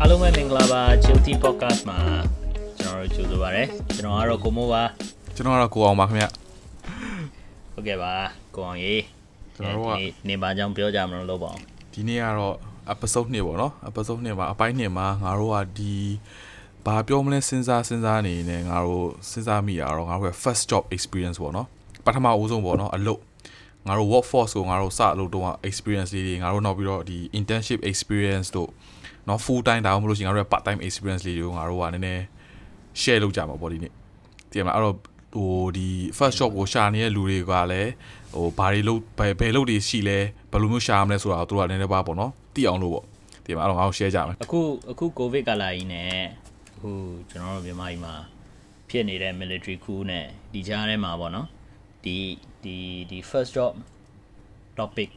အားလုံးပဲမင်္ဂလာပါ Chilty Podcast မှာကျွန်တော်တို့ကြိုဆိုပါရစေကျွန်တော်ကတော့ကိုမိုးပါကျွန်တော်ကတော့ကိုအောင်ပါခင်ဗျဟုတ်ကဲ့ပါကိုအောင်ကြီးကျွန်တော်တို့ကဒီနေပါကြောင်ပြောကြမလို့လို့ပါအောင်ဒီနေ့ကတော့ episode 2ပေါ့နော် episode 2မှာအပိုင်း2မှာငါတို့ကဒီဘာပြောမလဲစဉ်းစားစဉ်းစားနေနေငါတို့စဉ်းစားမိရတော့ငါတို့ရဲ့ first job experience ပေါ့နော်ပထမအဦးဆုံးပေါ့နော်အလုပ်ငါတို့ workforce ကိုငါတို့စအလုပ်တော့ experience လေးတွေငါတို့နောက်ပြီးတော့ဒီ internship experience တို့ နော် full time ဒါမှမဟုတ်လို့ရှိရင်ငါတို့ရဲ့ part time experience လေးတွေကိုငါတို့ကနည်းနည်း share လုပ်ကြမှာပေါ့ဒီနေ့တကယ်မလားအဲ့တော့ဟိုဒီ first job ကိုရှာနေတဲ့လူတွေကလည်းဟိုဘာတွေလုပ်ဘယ်ဘယ်လုပ်တွေရှိလဲဘယ်လိုမျိုးရှာရမလဲဆိုတာကိုသူတို့ကလည်းနည်းနည်းပါပေါ့နော်သိအောင်လို့ပေါ့ဒီမှာအဲ့တော့ငါတို့ share ကြမယ်အခုအခုကိုဗစ်ကာလကြီးနဲ့အခုကျွန်တော်တို့မြန်မာပြည်မှာဖြစ်နေတဲ့ military coup နဲ့ဒီကြားထဲမှာပေါ့နော်ဒီဒီဒီ first job topic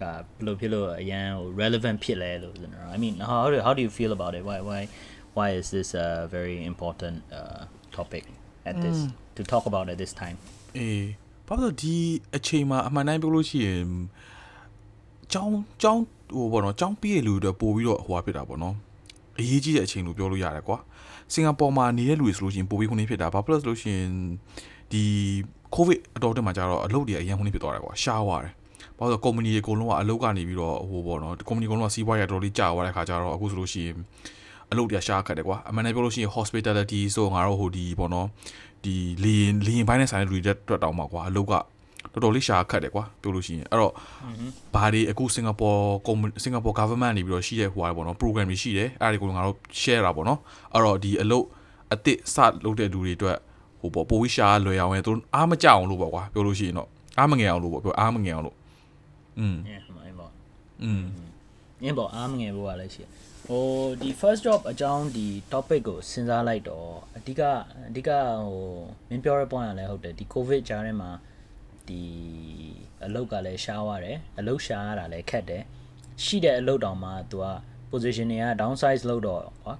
ကဘယ်လိုဖြစ်လို့အရန်ဟို relevant ဖြစ်လဲလို့ကျွန်တော် I mean how do how do you feel about it why why why is this a very important uh topic at this to talk about at this time အေးဘာလို့ဒီအချိန်မှာအမှန်တိုင်းပြောလို့ရှိရင်ကြောင်းကြောင်းဟိုဘောနော်ကြောင်းပြီးရလူတွေပို့ပြီးတော့ဟိုဟာဖြစ်တာပေါ့နော်အရေးကြီးတဲ့အချိန်လို့ပြောလို့ရတယ်ကွာစင်ကာပူမှာနေတဲ့လူတွေဆိုလို့ရှိရင်ပို့ပြီးခုနေဖြစ်တာဘာဖြစ်လို့ဆိုလို့ရှိရင်ဒီ covid အတော်တက်မှာကြတော့အလုပ်တွေအရင်ခုနေဖြစ်သွားတယ်ကွာရှားသွားတယ် ဘာလို့လဲကုမ္ပဏီတွေအကုန်လုံးကအလုပ်ကနေပြီးတော့ဟိုပေါ့နော်ကုမ္ပဏီအကုန်လုံးကစီးပွားရေးအတော်လေးကြာသွားတဲ့ခါကျတော့အခုဆိုလို့ရှိရင်အလုပ်တွေရှားခတ်တယ်ကွာအမှန်တမ်းပြောလို့ရှိရင် hospitality ဆိုငါတို့ဟိုဒီပေါ့နော်ဒီလီရင်လီရင်ပိုင်းနဲ့ဆိုင်တဲ့လူတွေအတွက်တောင်မှာကွာအလုပ်ကတော်တော်လေးရှားခတ်တယ်ကွာပြောလို့ရှိရင်အဲ့တော့ဘာတွေအခုစင်ကာပူကုမ္ပဏီစင်ကာပူ government နေပြီးတော့ရှိတဲ့ဟိုဟာပေါ့နော် program တွေရှိတယ်အဲ့ဒါတွေကိုငါတို့ share တာပေါ့နော်အဲ့တော့ဒီအလုပ်အစ်စ်စလုပ်တဲ့လူတွေအတွက်ဟိုပေါ့ပိုပြီးရှားလွယ်အောင်ရင်သူအားမကြအောင်လို့ပေါ့ကွာပြောလို့ရှိရင်တော့အားမငယ်အောင်လို့ပေါ့ပြောအားမငယ်အောင်လို့ อืม yeah မှန်ပါ อืม အင်းပေါ့အားမငယ်ဖို့ကလည်းရှိတယ်ဟိုဒီ first job အကြောင်းဒီ topic ကိုစဉ်းစားလိုက်တော့အဓိကအဓိကဟိုမင်းပြောတဲ့ point ကလည်းဟုတ်တယ်ဒီ covid ကြားထဲမှာဒီအလုတ်ကလည်းရှားသွားတယ်အလုတ်ရှားရတာလည်းခက်တယ်ရှိတဲ့အလုတ်တောင်မှ तू က position တွေက downsize လုပ်တော့ကွာ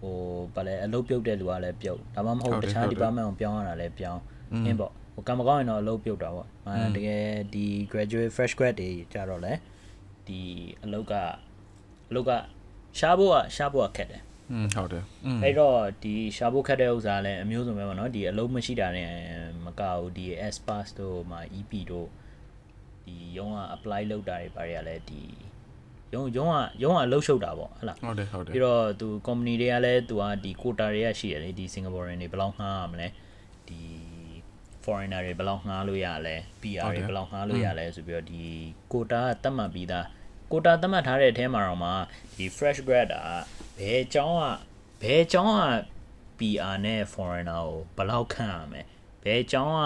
ဟိုဗာလဲအလုတ်ပြုတ်တဲ့လူကလည်းပြုတ်ဒါမှမဟုတ်တခြား department ကိုပြောင်းရတာလည်းပြောင်းအင်းပေါ့ ဟိုကံမကောင်းရင်တော့အလုပ်ပြုတ်တာပေါ့အဲတကယ်ဒီ graduate fresh grad တွေကြတော့လဲဒီအလုပ်ကအလုပ်ကရှားဖို့ကရှားဖို့ကခက်တယ်อืมဟုတ်တယ်အဲ့တော့ဒီရှားဖို့ခက်တဲ့ဥစ္စာလည်းအမျိုးစုံပဲပေါ့နော်ဒီအလုံးမရှိတာနဲ့မကဘူးဒီ S pass တို့မှာ EP တို့ဒီရုံးက apply လုပ်တာတွေဘာတွေကလည်းဒီရုံးရုံးကရုံးကလှုပ်ရှုပ်တာပေါ့ဟုတ်လားဟုတ်တယ်ဟုတ်တယ်ပြီးတော့သူ company တွေကလည်းသူကဒီ quota တွေကရှိတယ်လေဒီ Singaporean တွေဘယ်လောက်ငှားရမလဲဒီ foreigner တွေဘယ်လောက်ငှားလို့ရလဲ PR တွေဘယ်လောက်ငှားလို့ရလဲဆိုပြီးတော့ဒီ quota ကသတ်မှတ်ပြီးသား quota သတ်မှတ်ထားတဲ့အထဲမှာတော့မှဒီ fresh grad ကဘယ်အကြောင်းကဘယ်အကြောင်းက PR နဲ့ foreigner ကိုဘယ်လောက်ခံရမလဲဘယ်အကြောင်းက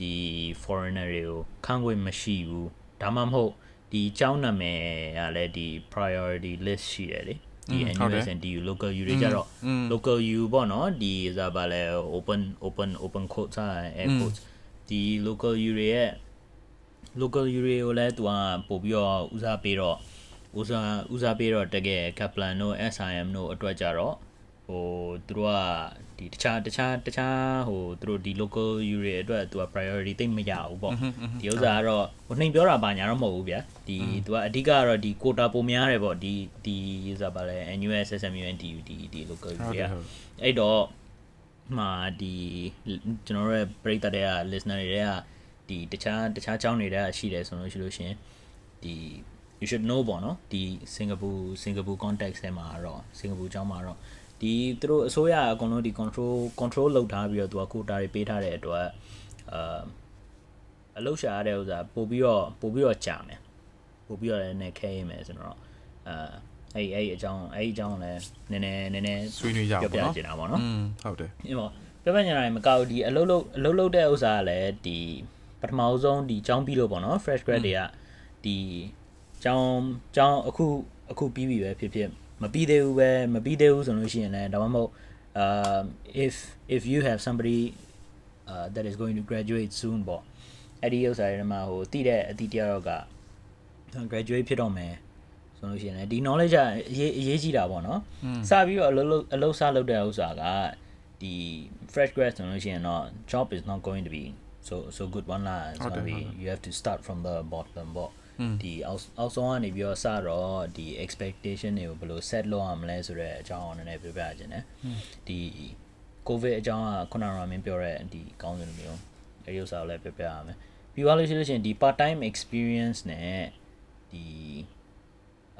ဒီ foreigner တွေကိုခံခွင့်မရှိဘူးဒါမှမဟုတ်ဒီအကြောင်းနာမည်ကလည်းဒီ priority list ရှိတယ်လေ ဒီ NUS and DU local U တွေကြတော့ local U ပေါ့နော်ဒီစားပါလဲ open open open quote စာ air quotes ဒီ local U တွေရဲ့ local U တွေကိုလည်းသူကပို့ပြီးတော့ဦးစားပေးတော့ဦးစားဦးစားပေးတော့တကယ် Kaplan တို့ SIM တို့အတွက်ကြတော့ ဟိုသူတို့ကဒီတခြားတခြားတခြားဟိုသူတို့ဒီ local U တွေအတွက်သူက priority တိတ်မရဘူးပေါ့ဒီဥစ္စာကတော့ဟိုနှိမ်ပြောတာပါညာတော့မဟုတ်ဘူးဗျာဒီသူကအဓိကကတော့ဒီ quota ပုံများတယ်ပေါ့ဒီဒီဥစ္စာပါလဲ NUS SMU NDU ဒီဒီ local U တွေကအဲ့တော့မှာဒီကျွန်တော်တို့ရဲ့ပရိသတ်တွေက listener တွေကဒီတခြားတခြားအကြောင်းတွေကရှိတယ်ဆိုလို့ရှိလို့ရှင်ဒီ you should know ပေါ့နော်ဒီ Singapore Singapore context ထဲမှာတော့ Singapore အကြောင်းမှာတော့ ဒီသူတို့အစိုးရအကုန်လုံးဒီ control control လုပ်ထားပြီးတော့သူက quota တွေပေးထားတဲ့အတွက်အာအလုပ်ရှာရတဲ့ဥစားပို့ပြီးတော့ပို့ပြီးတော့ကြာမယ်ပို့ပြီးတော့လည်းနည်းခဲရင်မယ်ဆိုတော့အာအဲ့အဲ့အကြောင်းအဲ့အကြောင်းလည်းနည်းနည်းနည်းနည်းဆွေးနွေးရအောင်ပေါ့နော်ပြောပြချင်တာပေါ့နော်อืมဟုတ်တယ်အဲ့တော့ပြောပြချင်တာလည်းမကောက်ဒီအလုပ်လုပ်အလုပ်လုပ်တဲ့ဥစားကလည်းဒီပထမဆုံးဒီကျောင်းပြီးလို့ပေါ့နော် fresh grad တွေကဒီကျောင်းကျောင်းအခုအခုပြီးပြီပဲဖြစ်ဖြစ် မပြီးသေးဘူးပဲမပြီးသေးဘူးဆိုလို့ရှိရင်လည်းဒါမှမဟုတ် um if if you have somebody uh that is going to graduate soon ပေါ့အဲ့ဒီဥစ္စာတွေမှာဟိုတည်တဲ့အတီးတယောက်က graduate ဖြစ်တော့မယ်ဆိုလို့ရှိရင်လည်းဒီ knowledge ကအရေးအရေးကြီးတာပေါ့နော်စပြီးတော့အလုပ်လုပ်အလုပ်စလုပ်တဲ့ဥစ္စာကဒီ fresh grad ဆိုလို့ရှိရင်တော့ job is not going to be so so good one လား it's ဟုတ်တယ် gonna be ဟုတ်တယ် you have to start from the bottom ပေါ့ ဒီအောက်အောက်ဆုံးကနေပြီးတော့စတော့ဒီ expectation တွေကိုဘယ်လို set လုပ်ရမလဲဆိုတော့အကြောင်းအောင်နည်းနည်းပြောပြခြင်းနဲ့ဒီ covid အကြောင်းကခုနကမင်းပြောတဲ့ဒီကောင်းစဉ်လိုမျိုးအဲဒီဥစ္စာကိုလည်းပြောပြရမယ်ပြီးသွားလို့ရှိလို့ရှိရင်ဒီ part time experience နဲ့ဒီ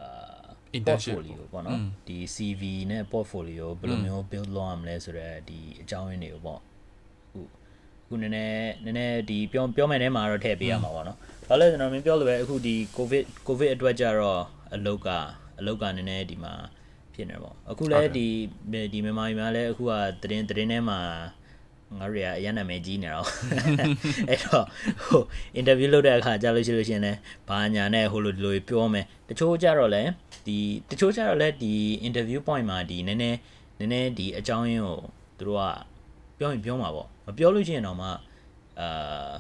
အာ Internship portfolio ပေါ့နော်ဒီ CV နဲ့ portfolio ဘယ်လိုမျိုး build လုပ်ရမလဲဆိုတော့ဒီအကြောင်းရင်းတွေကိုပေါ့အခုခုနည်းနည်းနည်းနည်းဒီပြောပြောမယ်ထဲမှာတော့ထည့်ပေးရမှာပေါ့နော် ဘာလို့လဲကျွန်တော်မင်းပြောလို့ပဲအခုဒီ covid covid အတွက်ကြတော့အလုတ်ကအလုတ်ကနည်းနည်းဒီမှာဖြစ်နေပေါ့အခုလည်းဒီဒီမြန်မာပြည်မှာလည်းအခုကသတင်းသတင်းထဲမှာငါတို့ရအရန်နာမည်ကြီးနေတော့အဲ့တော့ဟိုအင်တာဗျူးလုပ်တဲ့အခါကြာလို့ရှိလို့ရှင်လဲဘာညာနဲ့ဟိုလိုဒီလိုပြောမယ်တချို့ကြတော့လဲဒီတချို့ကြတော့လဲဒီ interview point မှာဒီနည်းနည်းနည်းနည်းဒီအကြောင်းရင်းကိုသူတို့ကပြောရင်ပြောမှာပေါ့မပြောလို့ရှိရင်တော့မှအာ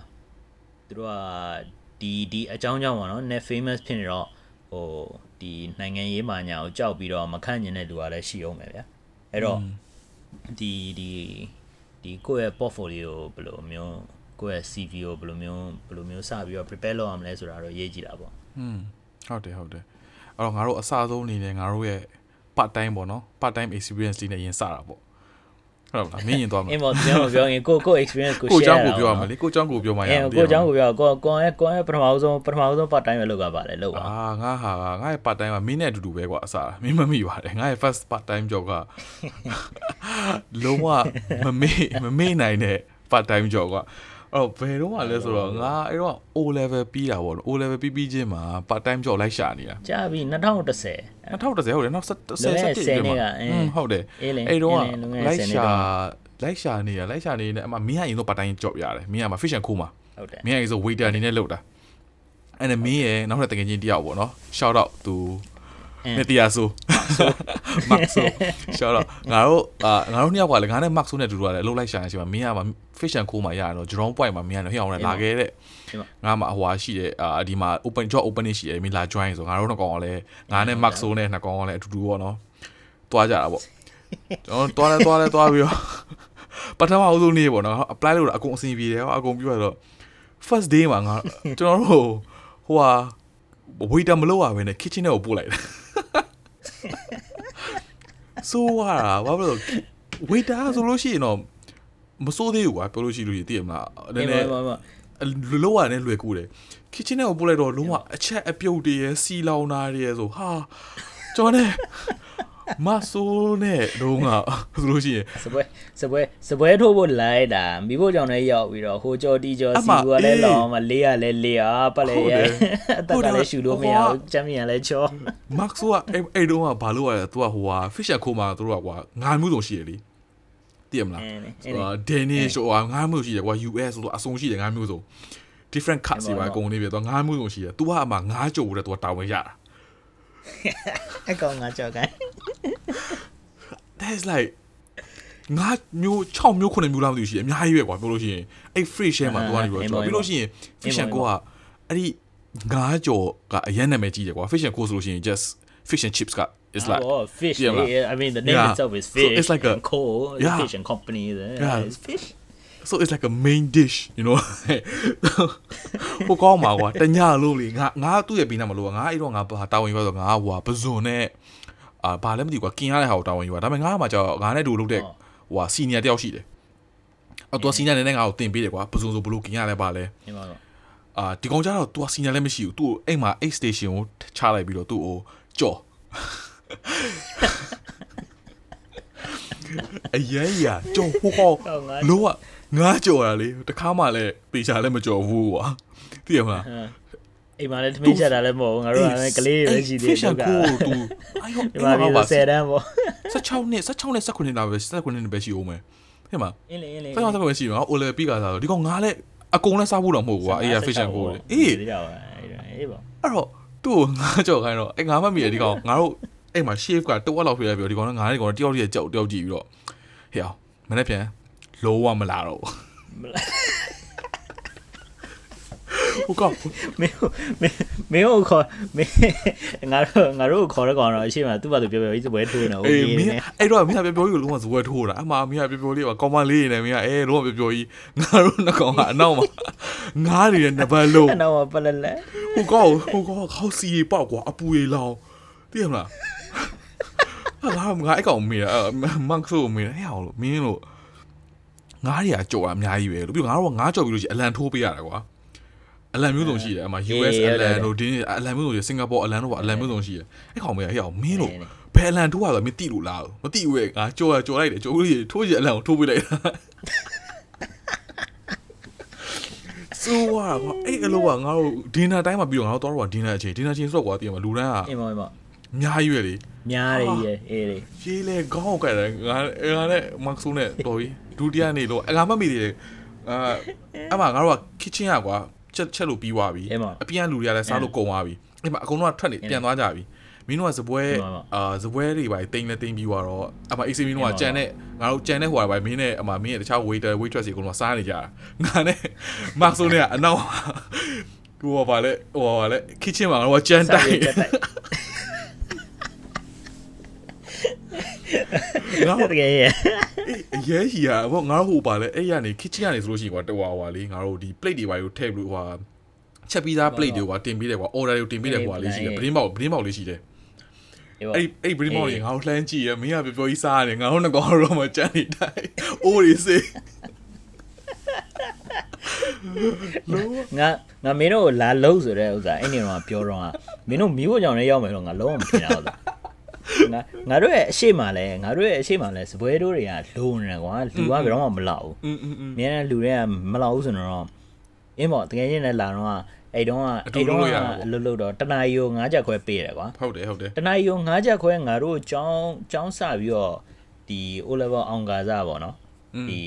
သူတို့က ဒီဒီအကြောင်းကြောင့်ပေါ့နော် net famous ဖြစ်နေတော့ဟိုဒီနိုင်ငံရေးမာညာကိုကြောက်ပြီးတော့မခန့်ကျင်တဲ့လူကလည်းရှိအောင်ပဲဗျာအဲ့တော့ဒီဒီဒီကိုယ့်ရဲ့ portfolio ကိုဘယ်လိုမျိုးကိုယ့်ရဲ့ CV ကိုဘယ်လိုမျိုးဘယ်လိုမျိုးစပြီးတော့ prepare လုပ်ရမလဲဆိုတာတော့ရေးကြည့်တာပေါ့อืมဟုတ်တယ်ဟုတ်တယ်အဲ့တော့ငါတို့အစဆုံးအနေနဲ့ငါတို့ရဲ့ part time ပေါ့နော် part time experience လေးနဲ့ရင်စတာပေါ့ ဟုတ်ပါမင်းရင်သွားမှာအင်းပေါ့ကျွန်တော်ပြောရင်ကိုကို experience ကို share ကိုကြောင်းကိုပြောရမှာလေကိုကြောင်းကိုပြောမှရအောင်ကိုကြောင်းကိုပြောကိုကွန်ရဲ့ကွန်ရဲ့ပထမဆုံးပထမဆုံး part time ပဲလုပ်ရပါတယ်လုပ်ပါအာငါဟာငါရဲ့ part time ကမင်းနဲ့အတူတူပဲကွာအစားမင်းမမိပါတယ်ငါရဲ့ first part time job ကလုံးဝမမေ့မမေ့နိုင်တဲ့ part time job ကွာ အဲ့တော့ဘယ်တော့မှလဲဆိုတော့ငါအဲ့တော့ O level ပြီးတာပေါ့နော် O level ပြီးပြီးချင်းမှာ part time job လိုက်ရှာနေတာကြာပြီ2010 2010ဟုတ်တယ်နောက်10လွန်ခဲ့တဲ့17 10နှစ်ကอืมဟုတ်တယ်အေးလေအဲ့တော့အေးလေလွန်ခဲ့တဲ့လိုက်10နှစ်ရှာတော့လိုက်ရှာနေတာလိုက်ရှာနေနေအမမင်းကရင်တော့ part time job ရတယ်မင်းကမှာ fish and co မှာဟုတ်တယ်မင်းကရင်ဆို waiter အနေနဲ့လုပ်တာအဲ့ဒါမင်းရဲ့နောက်ထပ်တကယ်ချင်းတယောက်ပေါ့နော် shout out to နဲ့တရားဆို Max ဆို shout out ငါတို့အာငါတို့နှစ်ယောက်ကလည်းငါနဲ့ Max ဆိုနဲ့အတူတူရတယ်လှုပ်လိုက်ရှာနေချိန်မှာမင်းကမှာ fish and co မှာရရတော့ drone point မှာမင်းကလည်းဟိအောင်လည်းလာခဲ့တဲ့ငါမှာဟိုဟာရှိတယ်အာဒီမှာ open job opening ရှိတယ်မင်းလာ join ဆိုငါတို့နှစ်ကောင်ကလည်းငါနဲ့ Max ဆိုနဲ့နှစ်ကောင်ကလည်းအတူတူပေါ့နော်တွားကြတာပေါ့ကျွန်တော်တွားလဲတွားလဲတွားပြီးတော့ပထမအဆုံးနေ့ပေါ့နော် apply လုပ်တာအကုန်အဆင်ပြေတယ်အကုန်ပြီးတော့ first day မှာငါကျွန်တော်တို့ဟိုဟာ waiter မလုပ်ရဘဲနဲ့ kitchen ထဲကိုပို့လိုက်တယ် ဆိုးရတာဘာဖြစ်လို့ waiter ဆိုလို့ရှိရင်တော့မစိုးသေးဘူးကွာပြောလို့ရှိလို့ရှိရင်သိရမလားနည်းနည်းမမလောရနဲ့လွယ်ကူတယ် kitchen ထဲကိုပို့လိုက်တော့လုံးဝအချက်အပြုတ်တွေရယ်စီလောင်တာတွေရယ်ဆိုဟာကျွန်တော်နဲ့ မဆိုးနဲ့တော့ငါဆိုလို့ရှိရင်စပွဲစပွဲစပွဲထိုးဖို့လိုက်တာမိဖို့ကြောင့်လည်းရောက်ပြီးတော့ဟိုကြော်တီကြော်စီကလည်းလောင်းမလေးရလည်းလေးရပတ်လေရအတက်ကလည်းရှူလို့မရဘူးချမ်းမြန်လည်းချောမတ်ဆိုကအဲ့အဲ့တုန်းကဘာလို့ရလဲသူကဟိုဟာ fish and co မှာသူတို့ကကွာငါးမျိုးစုံရှိရလေသိရမလားအဲလေဆိုတော့ Danish ဟိုဟာငါးမျိုးရှိတယ်ကွာ US ဆိုတော့အစုံရှိတယ်ငါးမျိုးစုံ different cuts တွေပါအကုန်နေပြီတော့ငါးမျိုးစုံရှိတယ် तू ကအမှငါးကြိုတဲ့ तू တာဝန်ရတာအကောင်ငါကြောက်ကန် that's like ငါမျိုး6မျိုး9မျိုးလောက်မသိဘူးရှိတယ်အများကြီးပဲကွာပြောလို့ရှိရင်အဲ့ free share မှာ तू ကနေပြီးတော့ပြီးလို့ရှိရင် fish and co ကအဲ့ဒီငါးကြော်ကအရင်နာမည်ကြီးတယ်ကွာ fish and co ဆိုလို့ရှိရင် just fish and chips က is like oh fish Yeah, man. I mean the name Yeah. itself is So fish it's like a- coal Yeah. fish and company Yeah. it's fish so it's like a main dish you know ပိုကောင်းပါကွာတညလို့လေငါငါသူ့ရဲ့ပြီးနာမလို့ငါအဲ့တော့ငါတာဝန်ယူရဆိုငါဟိုဟာပဇွန်နဲ့အာဘာလဲမသိဘူးကွာกินရတဲ့ဟာကိုတာဝန်ယူရဒါပေမဲ့ငါမှကြောက်ငါနဲ့တူလုပ်တဲ့ဟိုဟာစီနီယာတယောက်ရှိတယ်အော်သူကစီနီယာနဲ့ငါ့ကိုတင်ပေးတယ်ကွာပဇွန်ဆိုဘလို့กินရလဲပါလဲအာဒီကောင်ကြတော့သူကစီနီယာလည်းမရှိဘူးသူ့ကိုအဲ့မှာ8 station ကိုချလိုက်ပြီးတော့သူ့ကိုကြော်အရင်ရကြော်ဟိုကောင်လို့က ငါကြော်ရလေတခါမှလည်းပေချာလည်းမကြော်ဘူးကွာသိရမလားအိမ်မှာလည်းသမင်းချက်တာလည်းမဟုတ်ဘူးငါတို့ကလည်းကလေးတွေပဲရှိသေးတယ် fish and co တူအဲ့ဟိုဒီမှာပြီးတော့10တန်းပေါ့16နှစ်16နှစ်19နှစ်တာပဲ19နှစ်ပဲရှိအောင်မယ်ဟဲ့မအင်းလေအင်းလေဆက်ဆက်ပဲရှိမှာအိုလေပြီးကစားတော့ဒီကောင်ငါလည်းအကုန်လည်းစားဖို့တော့မဟုတ်ဘူးကွာအေး fish and co လေအေးဒီတော့အေးပေါ့အဲ့တော့သူ့ကိုငါကြောက်ခိုင်းတော့အဲ့ငါမမိရဒီကောင်ငါတို့အဲ့မှာ shave ကတဝက်လောက်ဖြစ်ရပြီးတော့ဒီကောင်ကငါနဲ့ကောင်တယောက်တည်းကြောက်တယောက်ကြည့်ပြီးတော့ဟေ့အောင်မနေ့ပြန် လောဝမလာတော့ဘူးဟဟုတ်ကောမင်းမင်းမင်းကိုခေါ်မင်းငါတို့ငါတို့ခေါ်ရကောင်တော့အရှိမသူ့ဘာသူပြောပြောကြီးစပွဲထိုးနေဦးအေးကြီးမင်းနေအဲ့တော့မင်းကပြောပြောကြီးကိုလုံးဝဇဝဲထိုးတာအမှမင်းကပြောပြောလေးကကောင်းမလေးနေမင်းကအဲလုံးဝပြောပြောကြီးငါတို့နှကောင်ကအနောက်မှာငားနေတဲ့နံပါတ်လုံးအဲ့တော့ပလလဲဟိုကောဟိုကောခေါစီပေါက်ကွာအပူရီလောင်သိရမလားဟာငါငါအဲ့ကောင်မေးတာမန်ဆိုမေးတာဟဲ့အောင်လို့မင်းလို့ ငားတွေကကြော်တာအများကြီးပဲလို့ပြီးငါတို့ကငားကြော်ပြီးလို့ရှိရင်အလံထိုးပေးရတာကွာအလံမျိုးစုံရှိတယ်အမှ US အလံတို့ဒီအလံမျိုးစုံရှိစင်ကာပူအလံတို့ကအလံမျိုးစုံရှိတယ်အဲ့ကောင်မေးဟဲ့အောင်မင်းလို့ဘယ်အလံထိုးရလဲမသိလို့လားမသိဘူးရဲ့ငါကြော်ရကြော်လိုက်တယ်ကြော်လို့ထိုးရအလံကိုထိုးပေးလိုက်တာဆိုးွားကွာအဲ့အလုပ်ကငါတို့ဒင်းနာတိုင်းမှာပြီးတော့ငါတို့တော့ဒင်းနာအချိန်ဒင်းနာချင်းဆိုတော့ကွာတည်မှာလူတန်းကအင်းမောအင်းမောအများကြီးပဲလေများတယ်ကြီးအေးလေရေးလေခေါင်းကတယ်ငါငါနဲ့မတ်ဆူနဲ့တော်ပြီ ဒုတိယနေ့လို့ငါမမိသေးတယ်အာအမငါတို့က kitchen ရကွာချက်ချက်လို့ပြီးသွားပြီအပြန်လူတွေကလည်းစားလို့ကုန်သွားပြီအဲ့မှာအကုန်လုံးကထွက်နေပြန်သွားကြပြီမင်းတို့ကဇပွဲအာဇပွဲတွေပါတိန်လည်းတိန်ပြီးသွားတော့အမအေးစီမင်းတို့ကကြံတဲ့ငါတို့ကြံတဲ့ဟိုပါမင်းနဲ့အမမင်းရဲ့တခြား waiter waitress တွေအကုန်လုံးစားနေကြတာငါနဲ့မတ်ဆူနဲ့အနောက်ဟိုပါလေဟိုပါလေ kitchen မှာငါတို့ကကြံတိုင် ငါတကယ်ရဲ့အရေးကြီးอ่ะဘောငါတို့ဟိုပါလဲအဲ့ရနေ kitchen ကနေဆိုလို့ရှိရင်ကွာတဝါဟွာလေးငါတို့ဒီ plate တွေပါကိုထည့်ပြီးဟွာချက်ပြီးသား plate တွေကွာတင်ပေးတယ်ကွာ order တွေတင်ပေးတယ်ကွာလေးရှိတယ် brain box brain box လေးရှိတယ်အဲ့အဲ့ brain box တွေငါတို့လှမ်းကြည့်ရမင်းကပြောပြောကြီးစားရတယ်ငါတို့ငကောင်တော့မကြမ်းနေတိုင်းအိုးရီစေးငါငါမင်းတို့လာလုံးဆိုတဲ့ဥစ္စာအဲ့နေတော့ပြောတော့မင်းတို့မိဖို့ကြောင့်လည်းရောက်မယ်တော့ငါလုံးဝမဖြစ်တော့ငါ ငါတို့ရဲ့အရှိမလဲငါတို့ရဲ့အရှိမလဲစပွဲတို့တွေကလိုနေကွာလူကဘယ်တော့မှမလောက်ဘူးအများနဲ့လူတွေကမလောက်ဘူးဆိုတော့အင်းပေါ့တကယ်ချင်းလည်းလာတော့အဲ့တော့အဲ့တော့အလုပ်လုပ်တော့တနာရီကို9ချက်ခွဲပေးတယ်ကွာဟုတ်တယ်ဟုတ်တယ်တနာရီကို9ချက်ခွဲငါတို့ចောင်းចောင်းစပြီးတော့ဒီ O level အောင်ကာစားပေါ့နော်ဒီ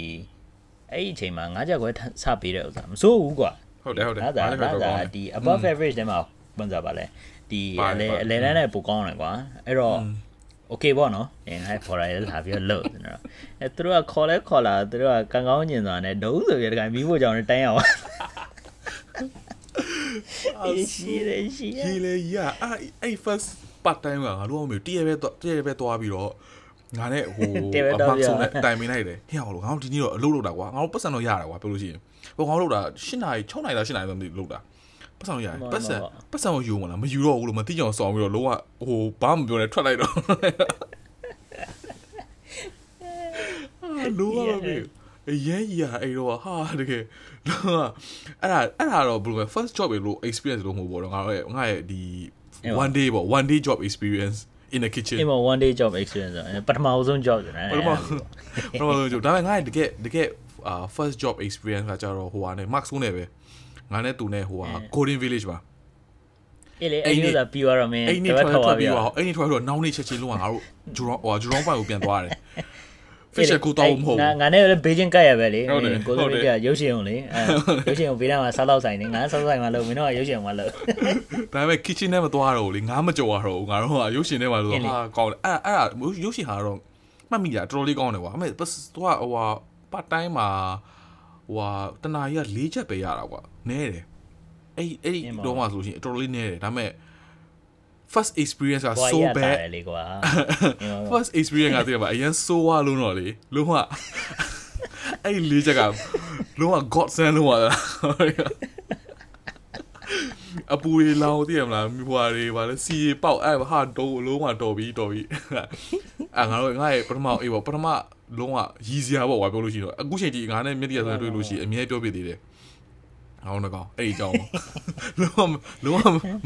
အဲ့ဒီအချိန်မှာ9ချက်ခွဲစပေးတဲ့ဥစ္စာမစိုးဘူးကွာဟုတ်တယ်ဟုတ်တယ်ဒါဒါဒါဒီ above average တဲ့မှာပန်းစားပါလဲ ဒီအလေအလေလန်းနဲ့ပိုကောင်းတယ်ကွာအဲ့တော့ okay ပေါ့နော်အင်းဟဲ့ခေါ်ရရလာပြီးတော့လို့နော်အဲသူတို့ကခေါ်လဲခေါ်လာသူတို့ကကံကောင်းညင်စွာနဲ့ဒုံးဆိုပြီးတကယ်မီးဖို့ကြောင်တိုင်းအောင်အေးရှိရရှိရရေးလေရအဲ့အဲ့ first part time ကငါတို့အမေတည့်ရပဲတည့်ရပဲသွားပြီးတော့ငါနဲ့ဟိုအမဆုံးနဲ့တိုင်မင်းလိုက်တယ်ဟဲ့အောင်လို့ငါတို့ဒီနေ့တော့အလုပ်လုပ်တာကွာငါတို့ပတ်စံတော့ရတာကွာပြောလို့ရှိရင်ဟိုငါတို့လုပ်တာ၈နာရီ6နာရီလား၈နာရီတော့မသိလုပ်တာ ပတ်စံရတယ်ပတ်စံပတ်စံကိုယူမလားမယူတော့ဘူးလို့မသိကြအောင်ဆောင်းပြီးတော့လုံးဝဟိုဘာမှမပြောနဲ့ထွက်လိုက်တော့အာလိုပါပဲအရင်ကြီးอ่ะအဲ့တော့ဟာတကယ်တော့အဲ့ဒါအဲ့ဒါတော့ဘယ်လိုလဲ first job ပဲလို့ experience လို့မဟုတ်ဘူးတော့ငါတို့ရဲ့ငါရဲ့ဒီ one day ပေါ့ one day job experience in the kitchen အင်းမ one day job experience ပထမဆုံး job ဆိုတယ်ပထမပထမဆုံး job ဒါပေမဲ့ငါရဲ့တကယ်တကယ်အာ first job experience ကကြတော့ဟိုဟာနဲ့ max နဲ့ပဲ ငါနဲ့သူနဲ့ဟိုဟာ golden village ပါအေးလေအဲ့ဒီကပြီးသွားတော့မင်းအဲ့ဒီထွက်ထွက်ပြီးတော့အဲ့ဒီထွက်တော့နောက်နေ့ချက်ချင်းလုံးဝငါတို့ဂျူရောဟိုဂျူရောပိုင်ကိုပြန်သွားတယ် fish ကိုတော့မဟုတ်ငါငါနဲ့ဘေးချင်းကတ်ရပဲလေဟုတ်တယ်ကိုဟုတ်စိုးတယ်လေးကရုပ်ရှင်ုံလေအဲရုပ်ရှင်ုံဘေးနားမှာစားတော့ဆိုင်နေငါစားတော့ဆိုင်မှာလို့မင်းတို့ကရုပ်ရှင်ုံမှာလို့ဒါပေမဲ့ kitchen ထဲမသွားတော့ဘူးလေငါမကြော်ရတော့ဘူးငါတို့ကရုပ်ရှင်ထဲမှာလို့အင်းလေဟာကောင်းတယ်အဲ့အဲ့ဒါရုပ်ရှင်ဟာတော့မှတ်မိတာတော်တော်လေးကောင်းတယ်ကွာအမေပတ်သူကဟိုဟာ part time မှာ ဟိုဟာတနာကြီးက၄ချက်ပဲရတာကွာနဲတယ်အဲ့အဲ့ဒီတော့မှဆိုလို့ရှိရင်တော်တော်လေးနဲတယ်ဒါပေမဲ့ first experience ကဘွား so ရတာ bad လေကွာ first experience ကတည်းကပါအရင်ဆိုးဝါလုံးတော့လေလုံးဝအဲ့ဒီလေးချက်ကလုံးဝ god send လုံးဝအပူရီလောင်သိရမလားမြွာတွေပါလေစီပေါက်အဲ့ဟာတော့လုံးဝတော်ပြီတော်ပြီအဲ့ငါတို့ငါရဲ့ပထမအေးပေါ့ပထမ လုံးဝရီးစရာပေါ့ကွာပြောလို့ရှိရင်တော့အခုချိန်ထိငါနဲ့မျက်တရဆိုတွေ့လို့ရှိရင်အမြဲပြောပြသေးတယ်ဟောင်းတော့အဲ့ဒီအကြောင်းလုံးဝလုံး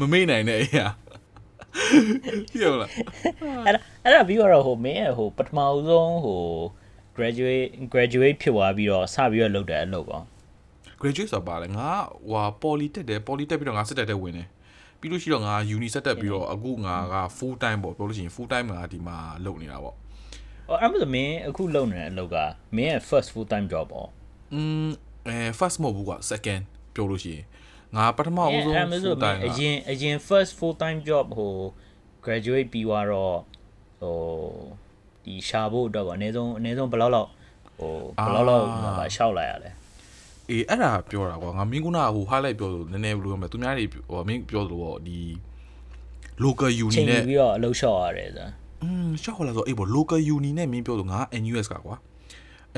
ဝမမေ့နိုင်တဲ့အေးဟာပြရမလားအဲ့ဒါအဲ့ဒါပြီးတော့ဟိုမင်းရဲ့ဟိုပထမဆုံးဟို graduate graduate ဖြစ်သွားပြီးတော့စပြီးတော့လုပ်တယ်အလုပ်ပေါ့ graduate ဆိုတာပါလေငါဟွာ poly တက်တယ် poly တက်ပြီးတော့ငါစစ်တက်တဲ့ဝင်တယ်ပြီးလို့ရှိတော့ငါ uni ဆက်တက်ပြီးတော့အခုငါက full time ပေါ့ပြောလို့ရှိရင် full time ငါဒီမှာလုပ်နေတာပေါ့ဟို အဲ့မှာဆိုမင်းအခုလုပ်နေတဲ့အလုပ်ကမင်းရဲ့ first full time job ပေါ့อืมအဲ first မဟုတ်ဘူးကွာ second ပြောလို့ရှိရင်ငါပထမအဦးဆုံးအဲ့မှာဆို full မ time င်းကအရင်အရင် first full time job ဟို graduate ပြီးသွားတော့ဟိုဒီရှာဖို့အတွက်ပေါ့အနည်းဆုံးအနည်းဆုံးဘယ်လောက်လောက်ဟိုဘယ်လောက်လောက်ဟိုပါရှောက်လိုက်ရလဲအေးအဲ့ဒါပြောတာကွာငါမင်းကုနာဟို highlight ပြောလို့နည်းနည်းဘယ်လိုပြောမလဲသူများတွေဟိုမင်းပြောသလိုပေါ့ဒီ local uni ချိန်နဲ့ပြီးတော့အလုပ်လျှော့ရတယ်ဆိုတာ อืมရှောက်လာဆိုအေးပေါ့ local uni နဲ့မင်းပြောလို့ငါ NUS ကကွာ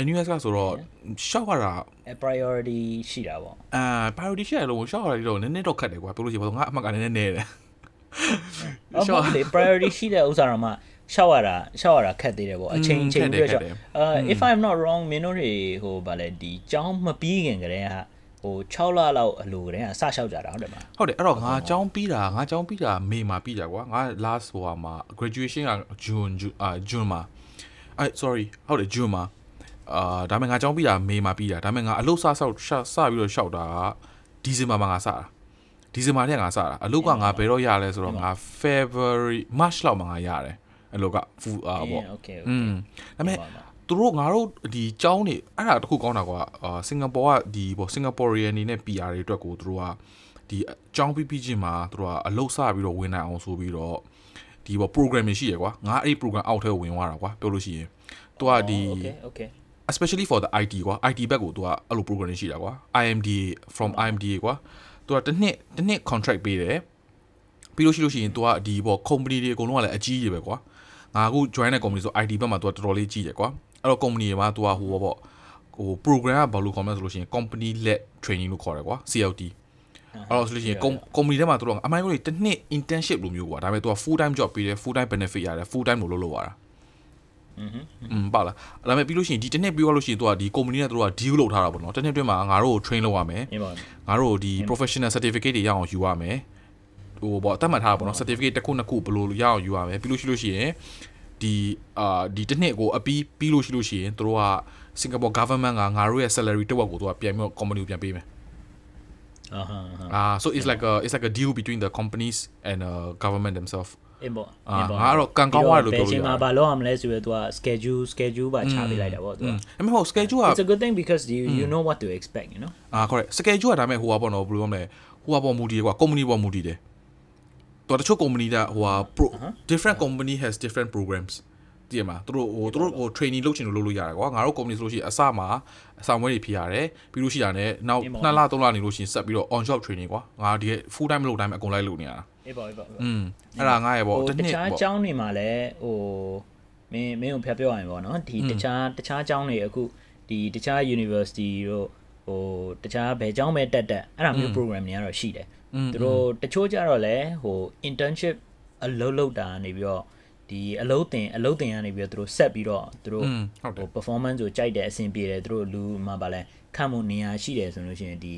NUS ကဆိုတော့ရှောက်ရတာ a priority ရှိတာပေါ့အာ priority ရှိရလို့ရှောက်ရတော့နည်းနည်းတော့ခက်တယ်ကွာပြောလို့ရှိရင်ဘာလို့ငါအမှတ်ကနည်းနည်းနည်းတယ်အော်ဟုတ်လေ priority ရှိတဲ့ဥစ္စာတော့မှရှောက်ရတာရှောက်ရတာခက်သေးတယ်ပေါ့အချိန်ချိန်ပြီးတော့ရှောက်အာ if i'm not wrong မင်းတို့တွေဟိုဗာလဲဒီကျောင်းမပြီးခင်ကတည်းက ဟို6လလောက်အလိုကတည်းကစလျှောက်ကြတာဟုတ်တယ်မလားဟုတ်တယ်အဲ့တော့ငါအကြောင်းပြီးတာငါအကြောင်းပြီးတာမေမှာပြီးတာကွာငါ last ဟိုမှာ graduation က June အာ June မှာအဲ sorry ဟုတ်တယ် June မှာအာဒါပေမဲ့ငါအကြောင်းပြီးတာမေမှာပြီးတာဒါပေမဲ့ငါအလုပ်စဆောက်စပြီးတော့လျှောက်တာကဒီဇင်ဘာမှာငါစတာဒီဇင်ဘာထဲကငါစတာအလုပ်ကငါဘယ်တော့ရလဲဆိုတော့ငါ February March လောက်မှာငါရတယ်အလုပ်က full အာပေါ့โอเคโอเคဒါပေမဲ့ သူတို့ငါတို့ဒီចောင်းနေအဲ့ဒါတခုကောင်းတာကွာအာစင်ကာပူကဒီပေါ့စင်ကာပူရီအနေနဲ့ PR တွေအတွက်ကိုသူတို့ကဒီចောင်းပြီးပြီးချင်းမှာသူတို့ကအလုပ်စပြီးတော့ဝင်နိုင်အောင်ဆိုပြီးတော့ဒီပေါ့ program တွေရှိရကွာငါအဲ့ program အောက်ထဲဝင်သွားတာကွာပြောလို့ရှိရင်သူကဒီ okay okay especially for the IT ကွာ IT ဘက်ကိုသူကအဲ့လို program တွေရှိတာကွာ IMDA from IMDA ကွာသူကတစ်နှစ်တစ်နှစ် contract ပေးတယ်ပြီးလို့ရှိလို့ရှိရင်သူကဒီပေါ့ company တွေအကုန်လုံးကလည်းအကြီးကြီးပဲကွာငါအခု join တဲ့ company ဆို IT ဘက်မှာသူကတော်တော်လေးကြီးတယ်ကွာ အဲ့တော့ company တွေမှာသူကဟိုပေါ့ဟို program ကဘာလို့ခေါ်မလဲဆိုလို့ရှိရင် company led training လို့ခေါ်တယ်ကွာ CLT အဲ့တော့ဆိုလို့ရှိရင် com- company ထဲမှာသူတို့ကအမိုင်းကိုတစ်နှစ် internship လိုမျိုးကွာဒါပေမဲ့သူက full time job ပေးတယ် full time benefit ရတယ် full time လို့လုပ်လို့ရတာ อือฮึ อืมပါလားဒါပေမဲ့ပြီးလို့ရှိရင်ဒီတစ်နှစ်ပြီးသွားလို့ရှိရင်သူကဒီ company နဲ့သူတို့က deal လုပ်ထားတာပေါ့နော်တစ်နှစ်အတွင်းမှာငါတို့ကို train လုပ်ရမယ် မြင်ပါ ငါတို့ဒီ professional certificate တွေရအောင်ယူရမယ်ဟိုပေါ့အသက်မှတ်ထားတာပေါ့နော် certificate တစ်ခုနှစ်ခုဘယ်လိုရအောင်ယူရမယ်ပြီးလို့ရှိလို့ရှိရင် ဒီအာဒီတစ်နှစ်ကိုအပြီးပြီးလို့ရှိလို့ရှိရင်သူတို့က Singapore government ကငါတို့ရဲ့ salary တစ်ဝက်ကိုသူကပြန်ပြီးတော့ company ကိုပြန်ပေးမယ် အာဟာဟာ အာ so it's like a it's like a deal between the companies and uh government themselves အင်းပေါ့ အာငါကတော့ကံကောင်းသွားတယ်လို့ပြောလို့ ဘယ်ချိန်မှာ ရတယ် ဘာလုပ်ရမလဲဆိုတော့ तू က schedule schedule ပါချပေးလိုက်တာပေါ့ तू อืมအမေဟို schedule က It's a good thing because you you know what to expect you know အာ correct schedule ကဒါပေမဲ့ဟိုကပေါ့နော်ဘယ်လိုပြောမလဲဟိုကပေါ်မူတည်တယ်ကွာ company ပေါ်မူတည်တယ် တော်တချို့ company ကဟိုက pro different company has different programs တည်ရမှာသူတို့ဟိုသူတို့ဟို training လုပ်ချင်လို့လုပ်လို့ရတယ်ကွာငါတို့ company ဆိုလို့ရှိရင်အစမှာအဆောင်ဝဲတွေဖြစ်ရတယ်ပြီးလို့ရှိတာနဲ့နောက်2လ3လနေလို့ရှိရင်ဆက်ပြီးတော့ on job training ကွာငါဒီ full time မလုပ်တိုင်းအကုန်လိုက်လုပ်နေရတာအေးပေါ့အေးပေါ့อืมအဲ့ဒါငါရဲ့ပေါ့ဟိုတစ်တနှစ်ခြားပေါ့ကျောင်းတွေမှာလည်းဟိုမင်းမင်းကိုဖျက်ပြောရရင်ပေါ့နော်ဒီတခြားတခြားကျောင်းတွေအခုဒီတခြား university တို့ဟိုတခြားဘယ်ကျောင်းပဲတက်တက်အဲ့ဒါမျိုး program တွေကတော့ရှိတယ် သူတို့တချို့ကြတော့လဲဟို internship အလုပ်လုပ်တာနေပြီးတော့ဒီအလုပ်တင်အလုပ်တင်ကနေပြီးတော့သူတို့ဆက်ပြီးတော့သူတို့ဟို performance ကိုကြိုက်တယ်အဆင်ပြေတယ်သူတို့လူမှာဗာလဲခံမှုနေရာရှိတယ်ဆိုလို့ရှိရင်ဒီ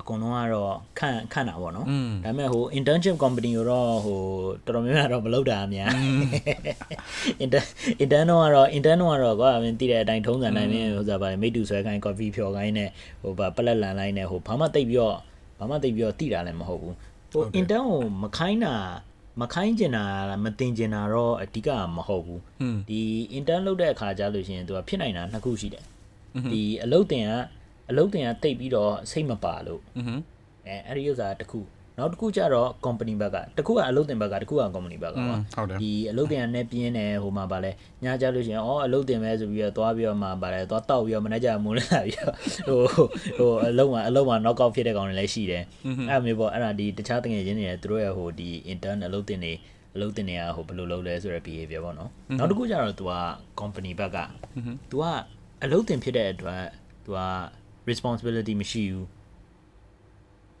အကုန်လုံးကတော့ခန့်ခန့်တာပေါ့နော်ဒါပေမဲ့ဟို internship company ကိုတော့ဟိုတော်တော်များများတော့မလုပ်တာအများ intern intern တော့ကတော့ intern တော့ကတော့ကွာမင်းသိတဲ့အတိုင်းထုံးစံတိုင်းမင်းဟိုစားပါလေမိတူဆွဲခိုင်း coffee ဖြော်ခိုင်းနဲ့ဟိုဗာပလက်လန်လိုက်နဲ့ဟိုဘာမှတိတ်ပြီးတော့ ဘာမှသိပြီးတော့တိတာလည်းမဟုတ်ဘူးဟို intern ကိုမခိုင်းတာမခိုင်းကျင်တာမတင်ကျင်တာတော့အဓိကမဟုတ်ဘူးဒီ intern လုပ်တဲ့အခါကျလို့ရှိရင်သူကဖြစ်နိုင်တာနှစ်ခုရှိတယ်ဒီအလုပ်တင်ကအလုပ်တင်ကတိတ်ပြီးတော့စိတ်မပါလို့အဲအဲ့ဒီဥစ္စာတစ်ခု နောက်တစ်ခုကျတော့ company ဘက်ကတစ်ခုကအလုပ်တင်ဘက်ကတစ်ခုက company ဘက်က อืม ပါ ဟုတ်တယ် ဒီအလုပ်တင်ကနဲ့ပြင်းတယ်ဟိုမှာဗာလဲညကြလို့ရှိရင်အော်အလုပ်တင်မဲဆိုပြီးတော့သွားပြီးတော့မှဗာလဲသွားတောက်ပြီးတော့မနေ့ကျမူးလာပြီးတော့ဟိုဟိုအလုပ်မှာအလုပ်မှာ knock out ဖြစ်တဲ့ကောင်တွေလည်းရှိတယ်အဲ့လိုမျိုးပေါ့အဲ့ဒါဒီတခြားတငယ်ချင်းတွေသူတို့ရဲ့ဟိုဒီ intern အလုပ်တင်နေအလုပ်တင်တွေကဟိုဘယ်လိုလုပ်လဲဆိုတဲ့ behavior ပေါ့နော်နောက်တစ်ခုကျတော့ तू က company ဘက်က तू ကအလုပ်တင်ဖြစ်တဲ့အတွက် तू က responsibility မရှိဘူး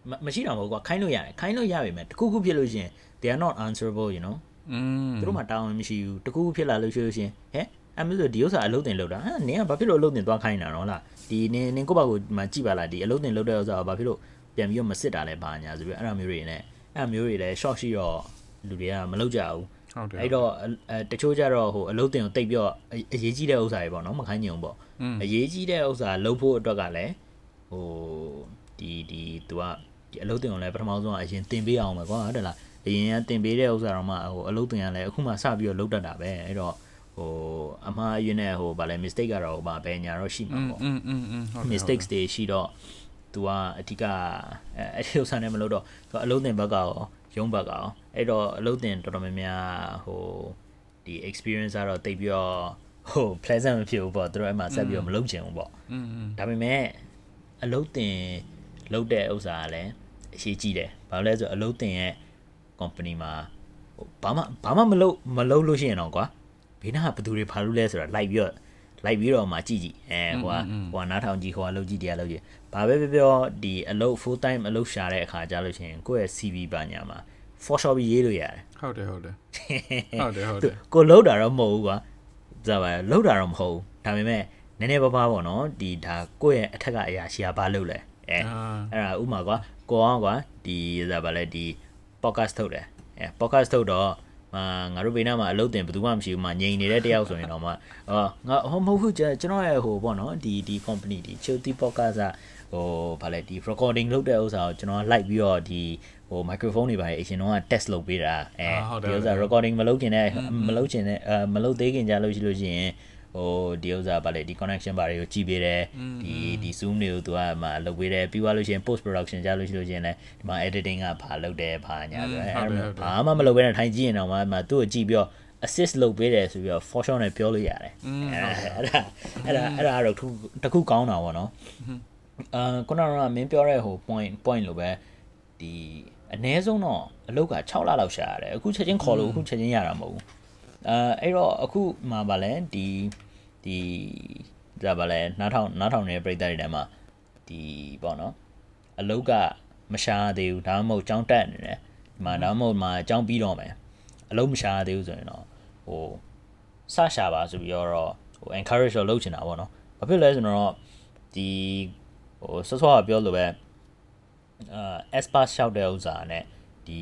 မမရှိတော့မဟုတ်ကွာခိုင်းလို့ရတယ်ခိုင်းလို့ရပြီမဲ့တခုခုဖြစ်လို့ရှရင် they are not answerable you know อืมသူတို့မှတာဝန်မရှိဘူးတခုခုဖြစ်လာလို့ရှိလို့ရှရင်ဟဲ့အမေဆိုဒီဥစ္စာအလုပ်တင်လုပ်တာဟမ်နင်ကဘာဖြစ်လို့အလုပ်တင်သွားခိုင်းတာတော့လားဒီနင်နင်ကိုယ့်ဘာကိုမှကြည့်ပါလားဒီအလုပ်တင်လုပ်တဲ့ဥစ္စာကဘာဖြစ်လို့ပြန်ပြီးတော့မစစ်တာလဲဘာညာဆိုပြီးအဲ့လိုမျိုးတွေနဲ့အဲ့လိုမျိုးတွေလည်း short ရှိတော့လူတွေကမလုပ်ကြဘူးဟုတ်တယ်အဲ့တော့အဲတချို့ကြတော့ဟိုအလုပ်တင်ကိုတိတ်ပြီးတော့အအရေးကြီးတဲ့ဥစ္စာတွေပေါ့နော်မခိုင်းညုံပေါ့အရေးကြီးတဲ့ဥစ္စာလုပ်ဖို့အတွက်ကလည်းဟိုဒီဒီသူက ဒီအလုပ်တင်ကိုလည်းပထမဆုံးအရင်တင်ပေးအောင်ပဲကွာဟုတ်တယ်လားအရင်ကတင်ပေးတဲ့ဥစ္စာတော့မှဟိုအလုပ်တင်ကလည်းအခုမှစပြီးတော့လုပ်တတ်တာပဲအဲ့တော့ဟိုအမှားအယွင်းနဲ့ဟိုဗာလဲ mistake ကတော့ဟိုဗာဘယ်ညာတော့ရှိမှာပေါ့ อืมอืมอืมဟုတ်တယ် mistakes တွေရှိတော့ तू ကအဓိကအဲအဲ့ဒီဥစ္စာနဲ့မလုပ်တော့ तू အလုံးတင်ဘက်ကရောရုံးဘက်ကရောအဲ့တော့အလုံးတင်တော်တော်များများဟိုဒီ experience ကတော့တိတ်ပြီးတော့ဟို pleasant မဖြစ်ဘူးပေါ့သူတို့အဲ့မှာဆက်ပြီးတော့မလုပ်ချင်ဘူးပေါ့ อืมอืม ဒါပေမဲ့ အလုတ်တင် လုတ်တဲ့ဥစ္စာကလည်းအရေးကြီးတယ်ဘာလို့လဲဆိုတော့အလုတ်တင်ရဲ့ company မှာဟိုဘာမှဘာမှမလုပ်မလုပ်လို့ရှိရင်တော့ကွာဘေးနားကဘယ်သူတွေဖာလို့လဲဆိုတော့လိုက်ပြီးတော့လိုက်ပြီးတော့မှကြည့်ကြည့်အဲဟိုကဟိုကနားထောင်ကြည့်ဟိုကလုပ်ကြည့်တရားလုပ်ကြည့်ဘာပဲပြောပြောဒီအလုပ် full time အလုပ်ရှာတဲ့အခါကြလို့ရှိရင်ကိုယ့်ရဲ့ CV ပါညာမှာ for shop ရေးလို့ရတယ်ဟုတ်တယ်ဟုတ်တယ်ဟုတ်တယ်ဟုတ်တယ်ကိုလှုပ်တာတော့မဟုတ်ဘူးကွာဇာပါလှုပ်တာတော့မဟုတ်ဘူးဒါပေမဲ့နည်းနည်းပါးပါးပေါ့နော်ဒီဒါကိုယ့်ရဲ့အထက်ကအရာရှိကဘာလုပ်လဲ အဲအာအဲ့ဒါဥမာကွာကိုအောင်ကွာဒီဇာပါလဲဒီ podcast ထုတ်တယ်အဲ podcast ထုတ်တော့အာငါတို့ဘေးနားမှာအလုပ်တင်ဘယ်သူမှမရှိဘူးမှာငြိမ်နေတဲ့တယောက်ဆိုရင်တော့မှအော်ငါဟောမဟုတ်ဘူးကျွန်တော်ရဲ့ဟိုပေါ့နော်ဒီဒီ company ဒီ Chilti podcast ကဟိုဗာလဲဒီ recording လုပ်တဲ့ဥစ္စာကိုကျွန်တော်လိုက်ပြီးတော့ဒီဟို microphone တွေပါအရှင်တော့ test လုပ်ပေးတာအဲဒီဥစ္စာ recording မလုပ်ခင်နဲ့မလုပ်ချင်တဲ့အဲမလုပ်သေးခင်ကြလို့ရှိလို့ရှိရင် ဟိုဒီဥစ္စာဗာလဲဒီ connection ဘာတွေကိုကြည့်ပေးတယ်ဒီဒီ zoom တွေကိုသူကမှလုပ်ပေးတယ်ပြီးသွားလို့ရှိရင် post production ကြလို့ရှိလို့ရှိရင်လည်းဒီမှာ editing ကဘာလုပ်တယ်ဘာညာဆိုအဲဘာမှမလုပ်ဘဲနဲ့ထိုင်ကြည့်ရင်တော့မှသူ့ကိုကြည့်ပြီးတော့ assist လုပ်ပေးတယ်ဆိုပြီးတော့ for sure နဲ့ပြောလို့ရတယ်အဲ့ဒါအဲ့ဒါအဲ့ဒါအဲ့ဒါတော့တခုကောင်းတာပေါ့နော်အာခုနကမင်းပြောတဲ့ဟို point point လိုပဲဒီအ ਨੇ ဆုံးတော့အလုတ်က6လလောက်ရှာရတယ်အခုချက်ချင်းခေါ်လို့အခုချက်ချင်းရတာမဟုတ်ဘူး အဲအဲ့တော့အခုမှဗာလဲဒီဒီဒါဗာလဲနားထောင်နားထောင်နေတဲ့ပြည်သားတွေထဲမှာဒီပေါ့နော်အလုတ်ကမရှာသေးဘူးဒါမှမဟုတ်ចောင်းတက်နေတယ်ဒီမှာဒါမှမဟုတ်မှာចောင်းပြီးတော့မယ်အလုတ်မရှာသေးဘူးဆိုရင်တော့ဟိုစရှာပါဆိုပြီးတော့ဟို encourage တော့လုပ်ချင်တာပေါ့နော်ဘာဖြစ်လဲဆိုတော့ဒီဟိုဆော့ဆော့ကပြောလို့ပဲအာ espas ရှောက်တဲ့ဥစ္စာနဲ့ဒီ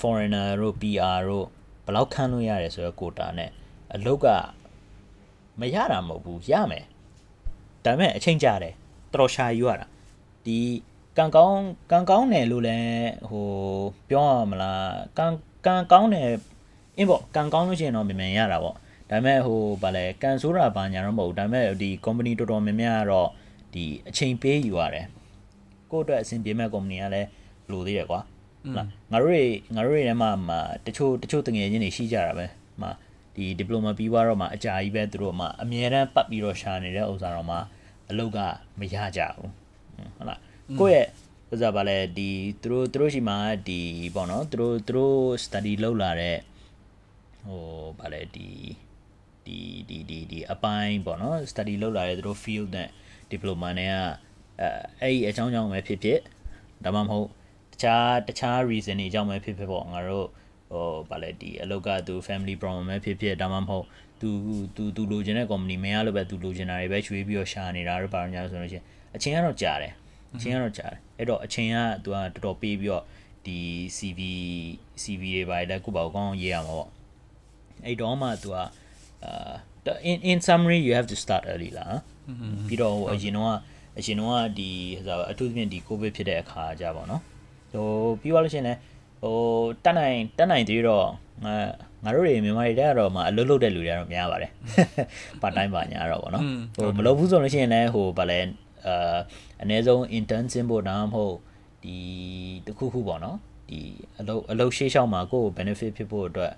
foreigner တို့ PR တို့ဘယ် လောက်ခန်းလို့ရတယ်ဆိုတော့ quota နဲ့အလုတ်ကမရတာမဟုတ်ဘူးရမယ်ဒါပေမဲ့အချိန်ကြာတယ်တော်တော်ရှာယူရတာဒီကံကောင်းကံကောင်းတယ်လို့လည်းဟိုပြောရမလားကံကံကောင်းတယ်အင်းပေါ့ကံကောင်းလို့ရှိရင်တော့မြန်မြန်ရတာပေါ့ဒါပေမဲ့ဟိုဗာလဲကန်ဆိုးတာဘာညာတော့မဟုတ်ဘူးဒါပေမဲ့ဒီ company တော်တော်များများကတော့ဒီအချိန်ပေးယူရတယ်ကိုယ့်အတွက်အဆင်ပြေမဲ့ company ကလည်းဘယ်လိုသေးတယ်ကွာ ဟုတ်လားငါတို့တွေငါတို့တွေထဲမှာမှာတချို့တချို့တငယ်ချင်းတွေရှိကြတာပဲမှာဒီ diploma ပြီးသွားတော့မှအကြာကြီးပဲသူတို့မှအမြဲတမ်းပတ်ပြီးတော့ရှာနေတဲ့ဥစ္စာတော့မှအလုပ်ကမရကြဘူးဟုတ်လားကိုယ့်ရဲ့ဥစ္စာဗာလဲဒီသူတို့သူတို့ရှိမှဒီပေါ့နော်သူတို့သူတို့ study လုပ်လာတဲ့ဟိုဗာလဲဒီဒီဒီဒီဒီအပိုင်းပေါ့နော် study လုပ်လာတဲ့သူတို့ field နဲ့ diploma နဲ့ကအဲအဲ့ဒီအကြောင်းကြောင့်ပဲဖြစ်ဖြစ်ဒါမှမဟုတ်တ ခြားတခြား reason တွေအကြောင်းပဲဖြစ်ဖြစ်ပေါ့ငါတို့ဟိုဗာလဲဒီအလောက်ကသူ family problem ပဲဖြစ်ဖြစ်ဒါမှမဟုတ်သူသူသူလိုချင်တဲ့ company မရလို့ပဲသူလိုချင်တာတွေပဲရွှေ့ပြီးတော့ရှာနေတာတို့ပါညာဆိုလို့ရှိရင်အချင်းကတော့ကြာတယ်အချင်းကတော့ကြာတယ်အဲ့တော့အချင်းကသူကတော်တော်ပေးပြီးတော့ဒီ CV CV တွေပါလဲကိုပေါ့ကောင်းရေးရမှာပေါ့အဲ့တော့မှသူကအာ in in summary you have to start early လားပြီးတော့ဟိုအရင်တော့အရင်တော့ဒီဟိုအထူးသဖြင့်ဒီ covid ဖြစ်တဲ့အခါကြပါတော့ ဟိုပြီးသွားလို့ရှိရင်လည်းဟိုတက်နိုင်တက်နိုင်သေးတော့ငါငါတို့တွေမြန်မာတွေတက်တော့မှအလုပ်လုပ်တဲ့လူတွေကတော့များပါတယ်ပါတိုင်းပါညာတော့ဗောနော်ဟိုမလုပ်ဘူးဆိုလို့ရှိရင်လည်းဟိုဗာလဲအာအနည်းဆုံး intern ဆင်းဖို့ဒါမှမဟုတ်ဒီတခုခုပေါ့နော်ဒီအလုပ်အလုပ်ရှေ့လျှောက်မှာကိုယ့်ကို benefit ဖြစ်ဖို့အတွက်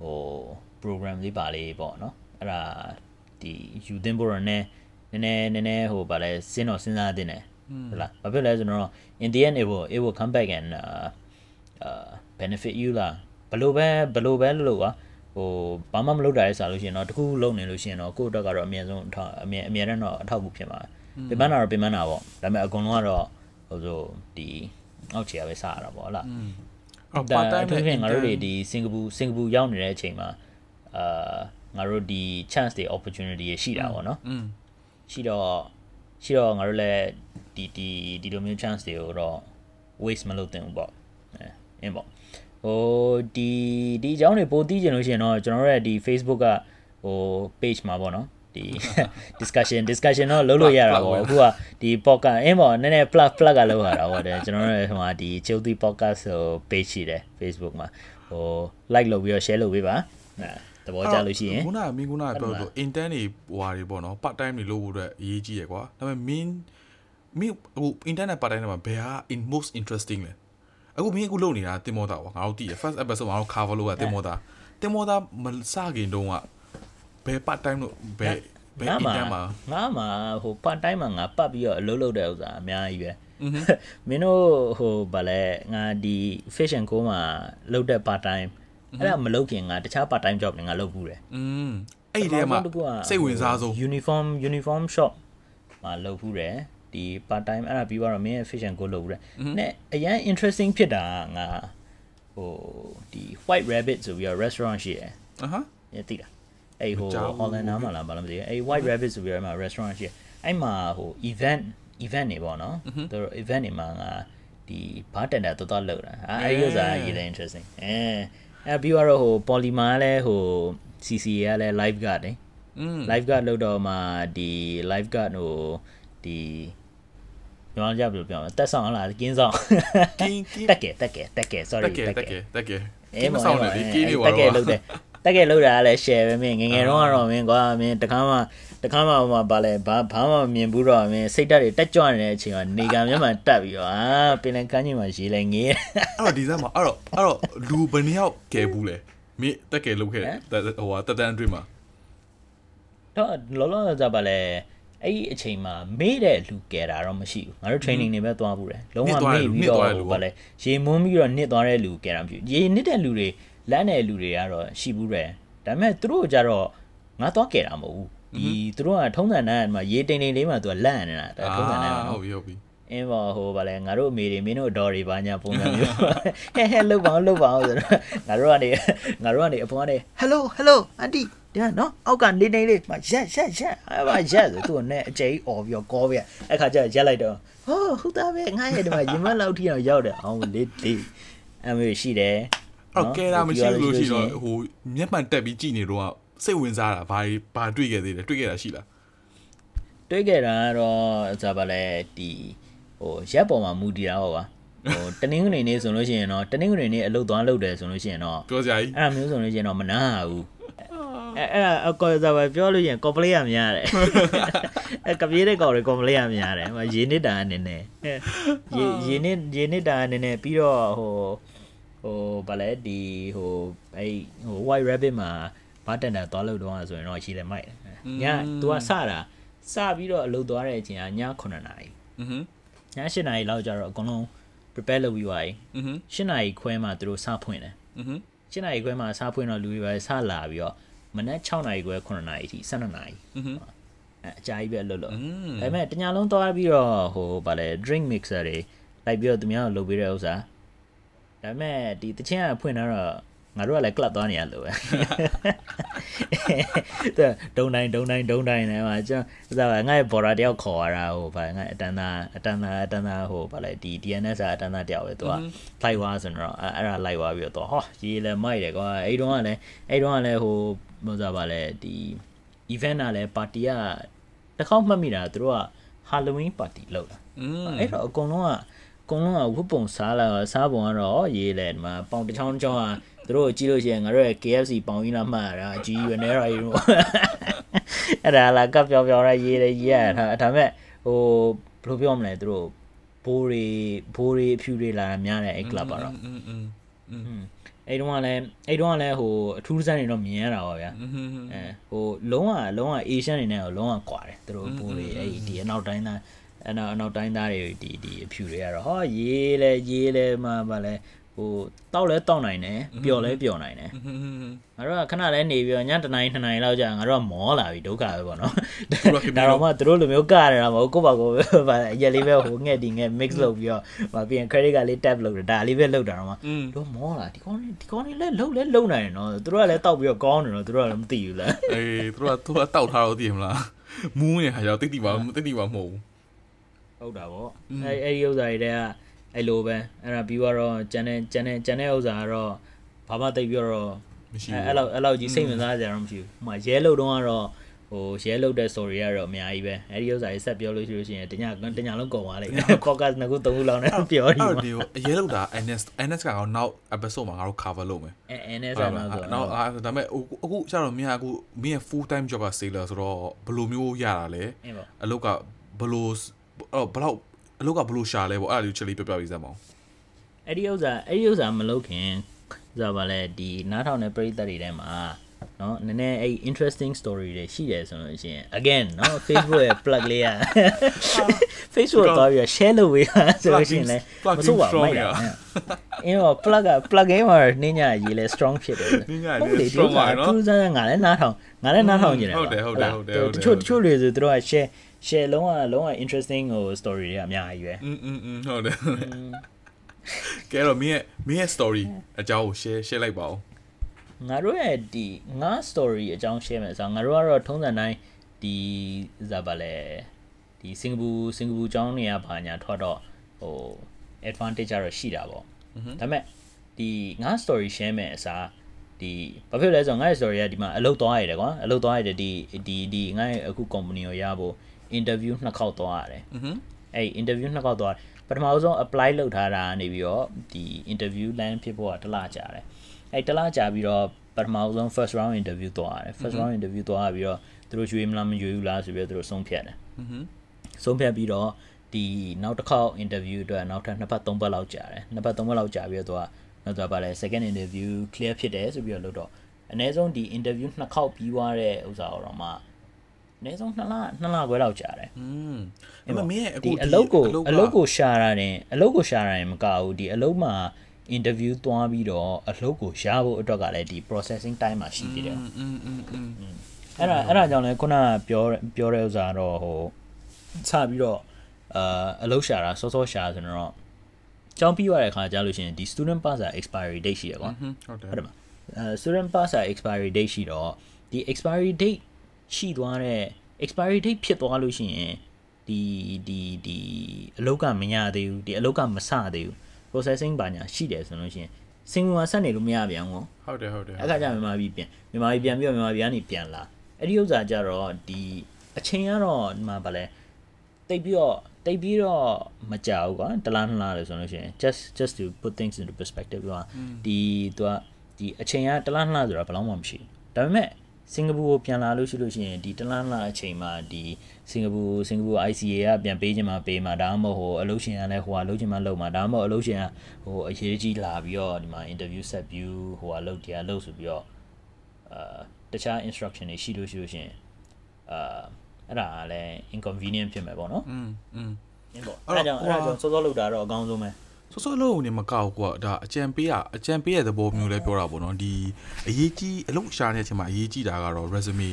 ဟို program လေးပါလေးပေါ့နော်အဲ့ဒါဒီယူသင်းဖို့ရနဲ့နည်းနည်းနည်းနည်းဟိုဗာလဲစဉ်းတော့စဉ်းစားတင်တယ် ဟုတ်လားဘာဖြစ်လဲဆိုတော့ in the end it will it will come back and uh uh benefit you လားဘလို့ပဲဘလို့ပဲလို့ကွာဟိုဘာမှမလုပ်တာလဲဆိုလို့ရှိရင်တော့တခုလုံးနေလို့ရှိရင်တော့ကိုယ့်အတွက်ကတော့အမြဲဆုံးအထောက်အမြဲအမြဲတမ်းတော့အထောက်အကူဖြစ်မှာပြမနာတော့ပြမနာပေါ့ဒါပေမဲ့အကုန်လုံးကတော့ဟိုဆိုဒီအောက်ခြေကပဲစရတာပေါ့ဟုတ်လားအော်ဒါ part time အထူးသဖြင့်ငါတို့တွေ intern ဒီစင်ကာပူစင်ကာပူရောက်နေတဲ့အချိန်မှာအာငါတို့ဒီ chance တွေ opportunity တွေရှိတာပေါ့နော်อืมရှိတော့ရှိတော့ငါတို့လည်း ဒီဒီဒီလိုမျိုး chance တွေကိုတော့ waste မလုပ်သင့်ဘူးပေါ့အဲအင်းပေါ့ဟိုဒီဒီအကြောင်းတွေပိုသိချင်လို့ရှိရင်တော့ကျွန်တော်တို့ရဲ့ဒီ Facebook ကဟို page မှာပေါ့နော်ဒီ discussion discussion တော့လုပ်လို့ရတာပေါ့အခုကဒီ podcast အင်းပေါ့နည်းနည်း plug plug ကလောက်ရတာပေါ့တဲ့ကျွန်တော်တို့ရဲ့ဟိုမှာဒီ Chilty podcast ဟို page ရှိတယ် Facebook မှာဟို like လုပ်ပြီးတော့ share လုပ်ပေးပါအဲသဘောကျလို့ရှိရင်ခုနကမင်းခုနကပြောလို့ intern တွေဟွာတွေပေါ့နော် part time တွေလုပ်ဖို့အတွက်အရေးကြီးရယ်ကွာဒါပေမဲ့မင်း မင်းအခု internet ပါတိုင်းမှာဘယ်ဟာ in most interesting လဲအခုမင်းအခုလုပ်နေတာတင်မောတာကွာငါတို့တည်ရ first episode မှာတော့ cover လုပ်ရတင်မောတာတင်မောတာမစခင်တုန်းကဘယ် part time လို့ဘယ်ဘယ် intern မှာငါမှာဟို part time မှာငါပတ်ပြီးတော့အလုပ်လုပ်တဲ့ဥစ္စာအများကြီးပဲမင်းတို့ဟိုဗာလဲငါဒီ fish and co မှာလုပ်တဲ့ part time အဲ့ဒါမလုပ်ခင်ငါတခြား part time job တွေငါလုပ်ဘူးတယ်อืมအဲ့ဒီထဲမှာစိတ်ဝင်စားဆုံး uniform uniform shop မှာလုပ်ဘူးတယ် ဒီ part time အဲ့ဒါပြီးတော့မင်းရဲ့ fish and co လုပ်ဘူးတယ်နဲ့အရင် interesting ဖြစ်တာကငါဟိုဒီ white rabbit ဆိုပြီးတော့ restaurant ရှိတယ်အာဟာညသိလားအဲ့ဟိုမကြားဘူး Holland နားမှာလားဘာလို့မသိဘူးအဲ့ White Rabbit ဆိုပြီးတော့အဲ့မှာ restaurant ရှိတယ်အဲ့မှာဟို event event နေပေါ့နော်သူတို့ event နေမှာငါဒီ bartender တော်တော်လောက်တာအဲ့အဲ့ဒီဥစ္စာရေးလဲ interesting အဲအဲ့ပြီးတော့ဟို polymer လဲဟို CC ရလဲ live guard နေอืม live guard လောက်တော့မှဒီ live guard ဟို ဒီညီမကြဘယ်လိုပြောမလဲတက်ဆောင်ဟလားကင်းဆောင်ကင်းကင်းတက်ကဲတက်ကဲတက်ကဲ sorry တက်ကဲတက်ကဲတက်ကဲကအေးင်းမမော်ဆောင်နဲ့လေကင်းနေပါတက်ကဲတော့လုတ်တယ်တက်ကဲလုတ်တာကလည်း share ပဲမင်းငယ်ငယ်တော့ကတော့မင်းကွာမင်းတခါမှတခါမှဟိုမှာဗာလဲဘာဘာမှမမြင်ဘူးတော့မင်းစိတ်ဓာတ်တွေတက်ကြွနေတဲ့အချိန်မှာနေကမျက်မှန်တက်ပြီးတော့အာပင်လယ်ကမ်းခြေမှာရေးလဲငေးအဲ့တော့ဒီစမ်းမှာအဲ့တော့အဲ့တော့လူဘယ်နှစ်ယောက်ကဲဘူးလဲမင်းတက်ကဲလုပ်ခဲ့တယ်ဟိုဟာတက်တန်းအတွင်းမှာတော့လောလောဆယ်ဗာလဲ အဲ့ဒီအချိန်မှာမေ့တဲ့လူကဲတာတော့မရှိဘူးငါတို့ training တွေပဲသွားဘူးတယ်လုံးဝမေ့ပြီးတော့ဟိုဗာလဲရေမွန်းပြီးတော့နစ်သွားတဲ့လူကဲတာမရှိဘူးရေနစ်တဲ့လူတွေလမ်းတဲ့လူတွေကတော့ရှိဘူးတယ်ဒါပေမဲ့သူတို့ကကြတော့ငါသွားကဲတာမဟုတ်ဘူးဒီသူတို့ကထုံးစံတန်းမှာရေတိမ်တိမ်လေးမှာသူကလန့်နေတာဒါထုံးစံတန်းကဟုနော်တ်ပြီဟုတ်ပြီအင်းပါဟိုဗာလဲငါတို့အမေတွေမင်းတို့အတော်တွေပါညာပုံစံမျိုးဟဲဟဲလှုပ်ပါအောင်လှုပ်ပါအောင်ဆိုတော့ငါတို့ကနေငါတို့ကနေအပေါ်ကနေ hello hello aunty တဲ့နော်အောက်ကနေနေလေးမရက်ရက်ရက်အဲ့ပါရက်ဆိုသူ့နဲ့အကျိအော်ပြီးတော့ကောပြအဲ့ခါကျရက်လိုက်တော့ဟောဟုတ်သားပဲငါရဲ့ဒီမှာရင်မလောက်ထိအောင်ရောက်တယ်အောင်လေးလေးအမေရှိတယ်အဲ့တော့ကဲတာမရှိဘူးလို့ရှိတော့ဟိုမျက်မှန်တက်ပြီးကြည်နေတော့စိတ်ဝင်စားတာဘာဘာတွေ့ခဲ့သေးလဲတွေ့ခဲ့တာရှိလားတွေးခဲ့တာကတော့ဇာပါလဲဒီဟိုရက်ပေါ်မှာမူတည်တာဟောပါဟိုတနင်္ဂနွေနေ့ဆိုလို့ရှိရင်တော့တနင်္ဂနွေနေ့အလုပ်သွားလုပ်တယ်ဆိုလို့ရှိရင်တော့ပြောစရာကြီးအဲ့ဒါမျိုးဆိုလို့ရှိရင်တော့မနာဘူး အဲအဲ့ဒါအကောဇာပဲပြောလို့ရှိရင် complain ရများတယ်အဲကပြေးတဲ့ကောင်တွေ complain ရများတယ်ဟိုရေနစ်တာအနေနဲ့ရေရေနစ်ရေနစ်တာအနေနဲ့ပြီးတော့ဟိုဟိုဗာလဲဒီဟိုအဲ့ဟို white rabbit မှာဘာတန်တာသွားလို့တော့ဆိုရင်တော့ရှိတယ်မိုက်ည तू ကစတာစပြီးတော့အလုပ်သွားတဲ့အချိန်ကည9နာရီ อือฮึ ည7နာရီလောက်ကျတော့အကုန်လုံး prepare လုပ်ပြီးသွားပြီ อือฮึ 7နာရီခွဲမှသူတို့စဖွင့်တယ် อือฮึ 7နာရီခွဲမှာစားဖွင့်တော့လူတွေပဲစလာပြီးတော့ မနက်6နာရီခွဲ9နာရီအထိ12နာရီအကြာကြီးပဲအလုပ်လုပ်ဒါပေမဲ့တညလုံးသွားပြီးတော့ဟိုဗာလဲ drink mixer တွေလိုက်ပြီးတော့သူများကိုလုပ်ပေးတဲ့ဥစ္စာဒါပေမဲ့ဒီတချင်းကဖွင့်တော့ငါတို့ကလည်း club သွားနေရလို့ပဲတဲ့ဒုံတိုင်းဒုံတိုင်းဒုံတိုင်းနဲ့မှာကျွန်တော်ငါ့ရဲ့ border တယောက်ခေါ်ရတာဟိုဗာငါအတန်သားအတန်သားအတန်သားဟိုဗာလဲဒီ DNS အတန်သားတယောက်ပဲသူက flight ဝါဆိုတော့အဲ့ဒါ light ဝါပြီးတော့ဟောရေးလဲမိုက်တယ်ကွာအဲ့တုန်းကလည်းအဲ့တုန်းကလည်းဟို ဘယ်စားပါလဲဒီ event ကလည်းပါတီကတစ်ခေါက်မှတ်မိတာသူတို့က Halloween party လုပ်တာ อืม အဲ့တော့အကုန်လုံးကအကုန်လုံးကဝတ်ပုံစားလာစားပုံကတော့ရေးလဲဒီမှာပေါင်တစ်ချောင်းတစ်ချောင်းကသူတို့ကြည့်လို့ရှိရင်ငါတို့ရဲ့ KFC ပေါင်ကြီးလာမှတ်ရတာအကြီးရွယ်နေရည်လို့အဲ့ဒါလာကပ်ပြောင်ပြောင်ရရေးလဲရေးရတာဒါပေမဲ့ဟိုဘယ်လိုပြောမလဲသူတို့ဘိုးတွေဘိုးတွေအဖြူတွေလာတာများတယ်အဲ့ club ကတော့ อืมอืมอืม အဲ့တုန်းကလည်းအဲ့တုန်းကလည်းဟိုအထူးစမ်းနေတော့မြင်ရတာပါဗျာอืมအဲဟိုလုံးဝလုံးဝ Asian နေနဲ့လုံးဝကွာတယ်သူတို့ဘိုးတွေအဲ့ဒီဒီအနောက်တိုင်းသားအနောက်အနောက်တိုင်းသားတွေဒီဒီအဖြူတွေကတော့ဟောရေးလဲရေးလဲမှမလဲ ဟိုတောက်လဲတောက်နိုင်တယ်ပျော်လဲပျော်နိုင်တယ်ငါတို့ကခဏလဲနေပြီးတော့ညတစ်နိုင်နှစ်နိုင်လောက်ကြာငါတို့ကမောလာပြီဒုက္ခပဲပေါ့နော်ဒါတော့မှတို့လိုမျိုးကရတာမဟုတ်ကိုယ့်ဘာကိုယ်ပဲရက်လေးပဲဟိုငှက်ဒီငှက် mix လုပ်ပြီးတော့မပြီးရင် credit ကလေး tap လုပ်တာဒါလေးပဲလုပ်တာတော့မှတို့မောလာဒီကောင်းဒီကောင်းလေးလဲလုံလဲလုံနိုင်တယ်နော်တို့ကလည်းတောက်ပြီးတော့ကောင်းတယ်နော်တို့ကလည်းမသိဘူးလားအေးတို့ကတို့ကတောက်ထားတော့သိမလားမူးနေခါကျတော့တိတိပါတိတိပါမဟုတ်ဘူးဟုတ်တာပေါ့အဲအဲဒီဥစ္စာတွေတည်းက အဲ့လိုပဲအဲ့ဒါပြီးတော့ကျန်တဲ့ကျန်တဲ့ကျန်တဲ့ဥစ္စာကတော့ဘာမှတိတ်ပြီးတော့မရှိအဲဘူးအဲ့လောက်အဲ့လောက်ကြီးစိတ်ဝင်စားကြရတော့မရှိဘူးဟိုမှာရဲလုတ်တော့ကတော့ဟိုရဲလုတ်တဲ့ story ကတော့အများကြီးပဲအဲ့ဒီဥစ္စာကြီးဆက်ပြောလို့ရှိလို့ရှိရင်တညတညလုံးကုန်သွားလိမ့်မယ် podcast နှစ်ခုသုံးခုလောက်နဲ့ပြောနေအဲ့မှာဒီအရေးလောက်တာ NS NS ကတော့နောက် episode မှာငါတို့ cover လုပ်မယ်အဲအဲနဲ့ဟုဆတ်န်လားတော့ဆိုနောတော့က်အဲ့ဒါပေမဲ့အခုကျတော့မင်းကအခုမင်းရဲ့ full time job က sailor ဆိုတော့ဘယ်လိုမျိုးရတာလဲအင်းပေါ့အလုပ်ကဘယ်လိုအော်ဘယ်လောက် အလုပ်ကဘယ်လိုရှာလဲပေါ့အဲ့ဒါလေးချက်လေးပြောပြပေးစမ်းပါဦး အဲ့ဒီဥစ္စာအဲ့ဒီဥစ္စာမလုပ်ခင်ဥစ္စာပါလဲဒီနားထောင်တဲ့ပရိသတ်တွေထဲမှာ เนาะနည်းနည်းအဲ့ interesting story တွေရှိတယ်ဆိုလို့ရှိရင် again เนาะ Facebook ရဲ့ plug လေးอ่ะ Facebook တော့ပြီး share လုပ်ပေးတာဆိုလို့ရှိရင်လည်းမဆိုးပါဘူးမိုက်တာအင်းတော့ plug က plug in မှာနင်းညာရေးလဲ strong ဖြစ်တယ် နင်းညာရေး strong ပါနော် သူစားငါလည်းနားထောင်ငါလည်းနားထောင်နေတယ် ဟုတ်တယ်ဟုတ်တယ်ဟုတ်တယ်ဟုတ်တယ် တချို့တချို့တွေဆိုသူတို့က share share လုံးဝလုံးဝ interesting ဟို story တွေကအများကြီးပဲ อืมอืมอืมဟုတ်တယ်ကဲတော့မင်းရဲ့မင်းရဲ့ story အကြောင်းကို share share လိုက်ပါဦး ငါတို့ရဲ့ဒီငါ story အကြောင်း share မယ်ဆိုတော့ငါတို့ကတော့ထုံးစံတိုင်းဒီဇာပါလေဒီစင်ကာပူစင်ကာပူကျောင်းနေရဘာညာထွက်တော့ဟို advantage ကတော့ရှိတာပေါ့ဒါပေမဲ့ဒီငါ story share မယ်အစားဒီဘာဖြစ်လဲဆိုတော့ငါ့ရဲ့ story ကဒီမှာအလုပ်သွားရတယ်ကွာအလုပ်သွားရတယ်ဒီဒီဒီငါ့ရဲ့အခု company ကိုရဖို့ အင်တာဗျူးနှစ်ခေါက်သွားရတယ်အဲ့အင်တာဗျူးနှစ်ခေါက်သွားပထမဆုံး apply လုပ်ထားတာနေပြီးတော့ဒီ interview land ဖြစ်ဖို့ကတစ်လကြာတယ်အဲ့တစ်လကြာပြီးတော့ပထမဆုံး first round interview သွားရတယ် first round interview သွားပြီးတော့သူတို့ရွေးမလားမရွေးဘူးလားဆိုပြီးတော့သူတို့ဆုံးဖြတ်တယ်ဆုံးဖြတ်ပြီးတော့ဒီနောက်တစ်ခေါက် interview အတွက်နောက်ထပ်နှစ်ပတ်သုံးပတ်လောက်ကြာတယ်နှစ်ပတ်သုံးပတ်လောက်ကြာပြီးတော့သူကနောက်တော့ဗာလဲ second interview clear ဖြစ်တယ်ဆိုပြီးတော့လို့တော့အ ਨੇ ဆုံးဒီ interview နှစ်ခေါက်ပြီးွားတဲ့ဥစ္စာတော့မှ အနည်းဆုံး2လ2လခွဲလောက်ကြာတယ် อืมအဲ့မမင်းရဲ့အခု ဒီအလုပ်ကိုအလုပ်ကိုရှာတာတင်အလုပ်ကိုရှာတာရင်မကဘူးဒီအလုပ်မှာ interview သွားပြီးတော့အလုပ်ကိုရဖို့အတွက်ကလည်းဒီ processing time မှာရှိသေးတယ် อืมอืมอืมอืม အဲ့ဒါအဲ့ဒါကြောင့်လည်းခုနကပြောပြောတဲ့ဥစ္စာတော့ဟိုစပြီးတော့အာအလုပ်ရှာတာစောစောရှာဆိုတော့ကျောင်းပြီးရတဲ့အခါကြာလို့ရှိရင်ဒီ student pass expiry date ရှိရကွာ ဟုတ်တယ် ဟုတ်တယ်မအဲ student pass expiry date ရှိတော့ဒီ expiry date ရှိသွားတဲ့ expiry date ဖြစ်သွားလို့ရှိရင်ဒီဒီဒီအလောက်ကမရသေးဘူးဒီအလောက်ကမစသေးဘူး processing ဘာညာရှိတယ်ဆိုလို့ရှိရင်စင်ကာဆက်နေလို့မရပြန်ဘူးဟုတ်တယ်ဟုတ်တယ်အဲ့ခါကျမြန်မာပြည်ပြန်မြန်မာပြည်ပြန်ပြီးတော့မြန်မာပြည်ကနေပြန်လာအဲ့ဒီဥစ္စာကြတော့ဒီအချိန်ကတော့ဒီမှာဗာလဲတိတ်ပြီးတော့တိတ်ပြီးတော့မကြောက်ကွာတလားနှစ်လားလို့ဆိုလို့ရှိရင် just just to put things into perspective ကဒီသူကဒီအချိန်ကတလားနှစ်လားဆိုတာဘယ်လောက်မှမရှိဘူးဒါပေမဲ့ စင်ကာပူကိုပြန်လာလို့ရှိလို့ရှိရင်ဒီတလားနှစ်လားအချိန်မှာဒီစင်ကာပူစင်ကာပူ ICA ကပြန်ပေးချင်မှပေးမှာဒါမှမဟုတ်ဟိုအလုပ်ရှင်ကလည်းဟိုကလုပ်ချင်မှလုပ်မှာဒါမှမဟုတ်အလုပ်ရှင်ကဟိုအရေးကြီးလာပြီးတော့ဒီမှာ interview set view ဟိုကလုပ်တရားလုပ်ဆိုပြီးတော့ အာတခြား instruction တွေရှိလို့ရှိလို့ရှရင်အာအဲ့ဒါကလည်း inconvenient ဖြစ်မှာပေါ့နော် อืมอืม အင်းပေါ့ အဲ့ အဲ့ တော့ ဒါကြောင့် ဟို အဲ့ဒါကြောင့်စောစောလုပ်တာတော့အကောင်းဆုံးပဲ စောစောလုံးနေမကောက်ကွာဒါအကြံပေးရအကြံပေးရတဲ့ဘောမျိုးလဲပြောတာပေါ့နော်ဒီအရေးကြီးအလုပ်ရှာနေတဲ့အချိန်မှာအရေးကြီးတာကတော့ resume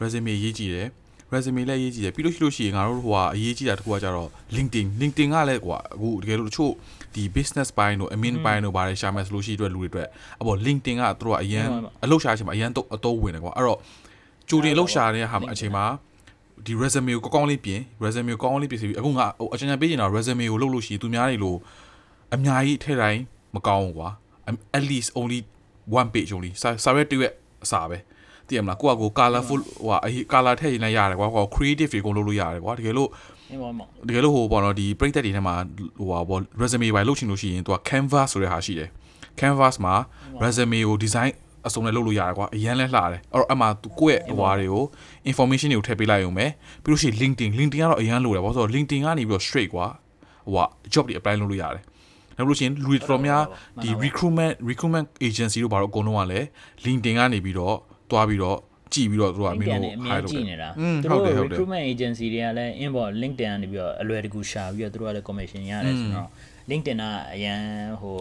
resume အရေးကြီးတယ် resume လည်းအရေးကြီးတယ်ပြီးလို့ရှိလို့ရှိရင်ငါတို့ဟိုကအရေးကြီးတာတစ်ခုကကြတော့ LinkedIn LinkedIn ကလည်းကွာအခုတကယ်လို့တချို့ဒီ business ပိုင်းတို့ admin ပိုင်းတို့ဘာတွေရှာမယ်ဆိုလို့ရှိရင်အတွက်လူတွေအတွက်အပေါ် LinkedIn ကသူတို့ကအရန်အလုပ်ရှာအချိန်မှာအရန်တော့အတော့ဝင်တယ်ကွာအဲ့တော့ကြိုတင်အလုပ်ရှာတဲ့ဟာမှာအချိန်မှာဒီ resume ကိုကောင်းကောင်းလေးပြင် resume ကိုကောင်းကောင်းလေးပြင်စီပြီးအခုငါဟိုအချင်ချင်ပေးနေတာ resume ကိုလုပ်လို့ရှိရင်သူများတွေလို့ အများကြီးထဲတိုင်းမကောင်းဘူးကွာ at least only one page only စာစာရွက်တစ်ရွက်အစာပဲတည်ရမလားကိုကကို colorful ဟိုအရေး color ထည့်ရင်လည်းရတယ်ကွာဟို creative တွေအကုန်လုပ်လို့ရတယ်ကွာတကယ်လို့အင်းပေါ့ပေါ့တကယ်လို့ဟိုပေါ့နော်ဒီပရိသတ်တွေထဲမှာဟိုဟာပေါ့ resume ပဲလုပ်ချင်လို့ရှိရင်သူက canvas ဆိုတဲ့ဟာရှိတယ် canvas မှာ resume ကို design အစုံနဲ့လုပ်လို့ရတယ်ကွာအရန်လဲလှတယ်အဲ့တော့အမှသူကိုယ့်ရဲ့ဟိုဟာတွေကို information တွေကိုထည့်ပေးလိုက်ရုံပဲပြီးလို့ရှိရင် LinkedIn LinkedIn ကတော့အရန်လိုတယ်ဘာလို့ဆိုတော့ LinkedIn ကနေပြီးတော့ straight ကွာဟိုဟာ job တွေ apply လုပ်လို့ရတယ် နောက်ပြီးလို့ရှိရင်လူတွေတော်တော်များဒီ recruitment recruitment agency တို့ဘာလို့အကုန်လုံးကလည်း LinkedIn ကနေပြီးတော့တွားပြီးတော့ကြည့်ပြီးတော့သူကမင်းတို့ hire လုပ်နေတာသူတို့ recruitment agency တွေကလည်း inbox LinkedIn ကနေပြီးတော့အလွယ်တကူရှာပြီးတော့သူတို့ကလည်း commission ရတယ်ဆိုတော့ LinkedIn ကအရန်ဟို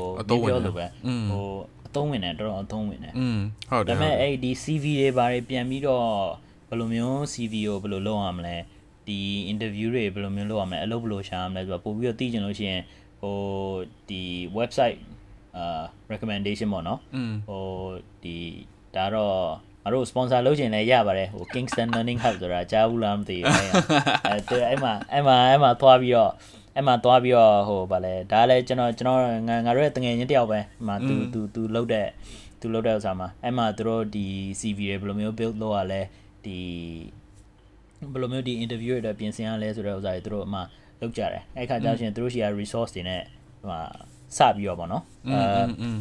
ပြောလို့ပဲဟိုအသုံးဝင်တယ်တော်တော်အသုံးဝင်တယ်อืมဟုတ်တယ်ဒါပေမဲ့အဲ့ဒီ CV တွေဘာတွေပြန်ပြီးတော့ဘယ်လိုမျိုး CV ကိုဘယ်လိုလုပ်ရမလဲဒီ interview တွေဘယ်လိုမျိုးလုပ်ရမလဲအလုပ်ဘယ်လိုရှာရမလဲဆိုတော့ပို့ပြီးတော့သိချင်လို့ရှိရင် ဟိုဒီ website အာ recommendation ပေါ့နော်ဟိုဒီဒါတော့မတို့ sponsor လုပ်ခြင်းလည်းရပါတယ်ဟို Kingston Learning Hub ဆိုတာကြားဘူးလားမသိဘူးအဲအဲ့မှာအဲ့မှာအဲ့မှာသွားပြီးတော့အဲ့မှာသွားပြီးတော့ဟိုဗာလဲဒါလည်းကျွန်တော်ကျွန်တော်ငါငါတို့ရဲ့တငယ်ချင်းတယောက်ပဲအမှသူသူသူလောက်တဲ့သူလောက်တဲ့ဥစားမှာအဲ့မှာသူတို့ဒီ CV တွေဘယ်လိုမျိုး build လုပ်ရလဲဒီဘယ်လိုမျိုးဒီ interview တွေပြင်ဆင်ရလဲဆိုတဲ့ဥစားတွေသူတို့အမှ လောက်ကြတယ်အဲ့ခါကျတော့ရှင်သူတို့ရှိရ resource တွေနဲ့ဟိုစပြီးတော့ဗောနော်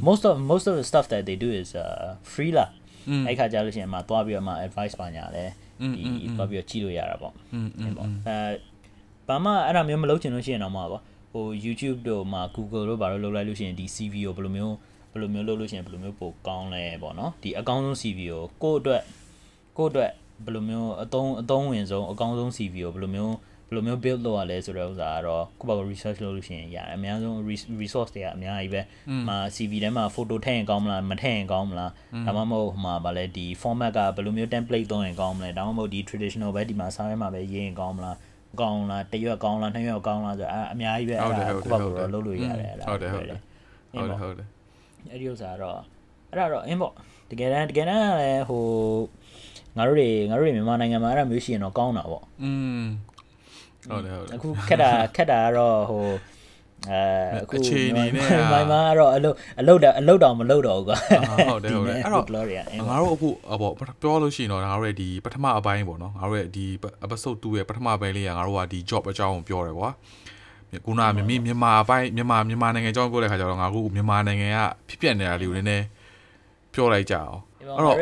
most of most of the stuff that they do is uh free လာအဲ့ခါကျလို့ရှင်မှာတွားပြီးတော့မှ advice ပါညာလဲဒီတွားပြီးတော့ကြည့်လို့ရတာဗောအဲ့ဗောအဲဘာမှအဲ့ဒါမျိုးမလုပ်ချင်လို့ရှိရင်တော့မှာဗောဟို YouTube တို့မှာ Google တို့ဘာလို့လုပ်လိုက်လို့ရှိရင်ဒီ CV ကိုဘယ်လိုမျိုးဘယ်လိုမျိုးလုပ်လို့ရှိရင်ဘယ်လိုမျိုးပိုကောင်းလဲဗောနော်ဒီအကောင်းဆုံး CV ကိုကိုယ့်အတွက်ကိုယ့်အတွက်ဘယ်လိုမျိုးအသုံးအသုံးဝင်ဆုံးအကောင်းဆုံး CV ကိုဘယ်လိုမျိုး ဘယ်လိုမျိုး build လုပ်ရလဲဆိုတဲ့ဥစ္စာကတော့ကိုယ့်ဘာကို research လုပ်လို့ရှိရင်ရတယ်အများဆုံး resource တွေကအများကြီးပဲမှာ CV ထဲမှာ photo ထည့်ရင်ကောင်းမလားမထည့်ရင်ကောင်းမလားဒါမှမဟုတ်ဟိုမှာဗာလဲဒီ format ကဘယ်လိုမျိုး template သုံးရင်ကောင်းမလဲဒါမှမဟုတ်ဒီ traditional ပဲဒီမှာစာရဲမှာပဲရေးရင်ကောင်းမလားကောင်းလားတရွက်ကောင်းလားနှစ်ရွက်ကောင်းလားဆိုတော့အများကြီးပဲအဲ့ဒါကိုယ့်ဘာကိုတော့လုပ်လို့ရတယ်အဲ့ဒါဟုတ်တယ်ဟုတ်တယ်ဟုတ်တယ်ဟုတ်တယ်အဲ့ဒီဥစ္စာတော့အဲ့ဒါတော့အင်းပေါ့တကယ်တမ်းတကယ်တမ်းလည်းဟိုငါတို့တွေငါတို့တွေမြန်မာနိုင်ငံမှာအဲ့ဒါမျိုးရှိရင်တော့ကောင်းတာပေါ့อืม ဟုတ်တယ်ဟုတ်တယ်အခုခက်တာခက်တာကတော့ဟိုအဲအခုအခြေအနေနဲ့ကမိုင်မာကတော့အလုတ်အလုတ်တာအလုတ်တောင်မလုတ်တော့ဘူးကွာဟုတ်တယ်ဟုတ်တယ်အဲ့တော့ကလောရီယာအင်းငါတို့အခုအပေါ့ပြောလို့ရှိရင်တော့ငါတို့ရဲ့ဒီပထမအပိုင်းပေါ့နော်ငါတို့ရဲ့ဒီ episode 2ရဲ့ပထမပိုင်းလေးကငါတို့ကဒီ job အကြောင်းကိုပြောတယ်ကွာခုနကမြမမြန်မာအပိုင်းမြန်မာမြန်မာနိုင်ငံအကြောင်းပြောတဲ့ခါကျတော့ငါတို့မြန်မာနိုင်ငံကဖြစ်ပျက်နေတာလေးကိုနည်းနည်းပြောလိုက်ကြအောင်အဲ့တော့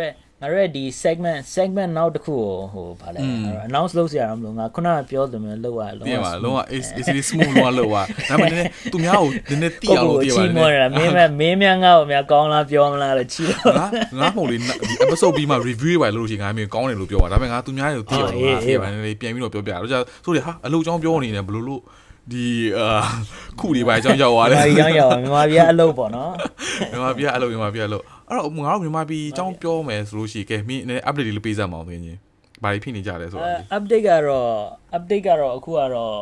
ငါတို့ရဲ့ဒီ segment segment နောက်တစ်ခုကိုဟိုဗာလဲ announce လုပ်စရာမလိုငါခုနကပြောသလိုမျိုးလောက်ရလုံးပြင်ပါလုံးဝ is is smooth လုံးဝလောက်ပါဒါပေမဲ့နည်းနည်းသူများကိုနည်းနည်းတိအောင်လုပ်ပြပါချီးမွမ်းရတာမင်းမမင်းများငါ့ကိုများကောင်းလားပြောမလားလို့ချီးတော့ငါငါမဟုတ်လေဒီ episode ပြီးမှ review တွေပါလို့ရှိရင်ငါမျိုးကောင်းတယ်လို့ပြောပါဒါပေမဲ့ငါသူများတွေကိုတိအောင်ငါပြပါနည်းနည်းပြန်ပြီးတော့ပြောပြတော့ကြာဆိုလေဟာအလုပ်ကြောင်းပြောနေတယ်ဘလို့လို့ဒီအာခုတွေပါအကြောင်းရောက်သွားတယ်မာကြီးရောင်းရောင်းမြန်မာပြည်အလုပ်ပေါ့နော်မြန်မာပြည်အလုပ်မြန်မာပြည်အလုပ် အဲ့တော့ငါတို့မြန်မာပြည်အကြောင်းပြောမယ်ဆိုလို့ရှိရင်ကဲမင်းနည်း update လေးပေးစမ်းမအောင်သင်ချင်းဘာတွေဖြစ်နေကြလဲဆိုတာ update ကတော့ update ကတော့အခုကတော့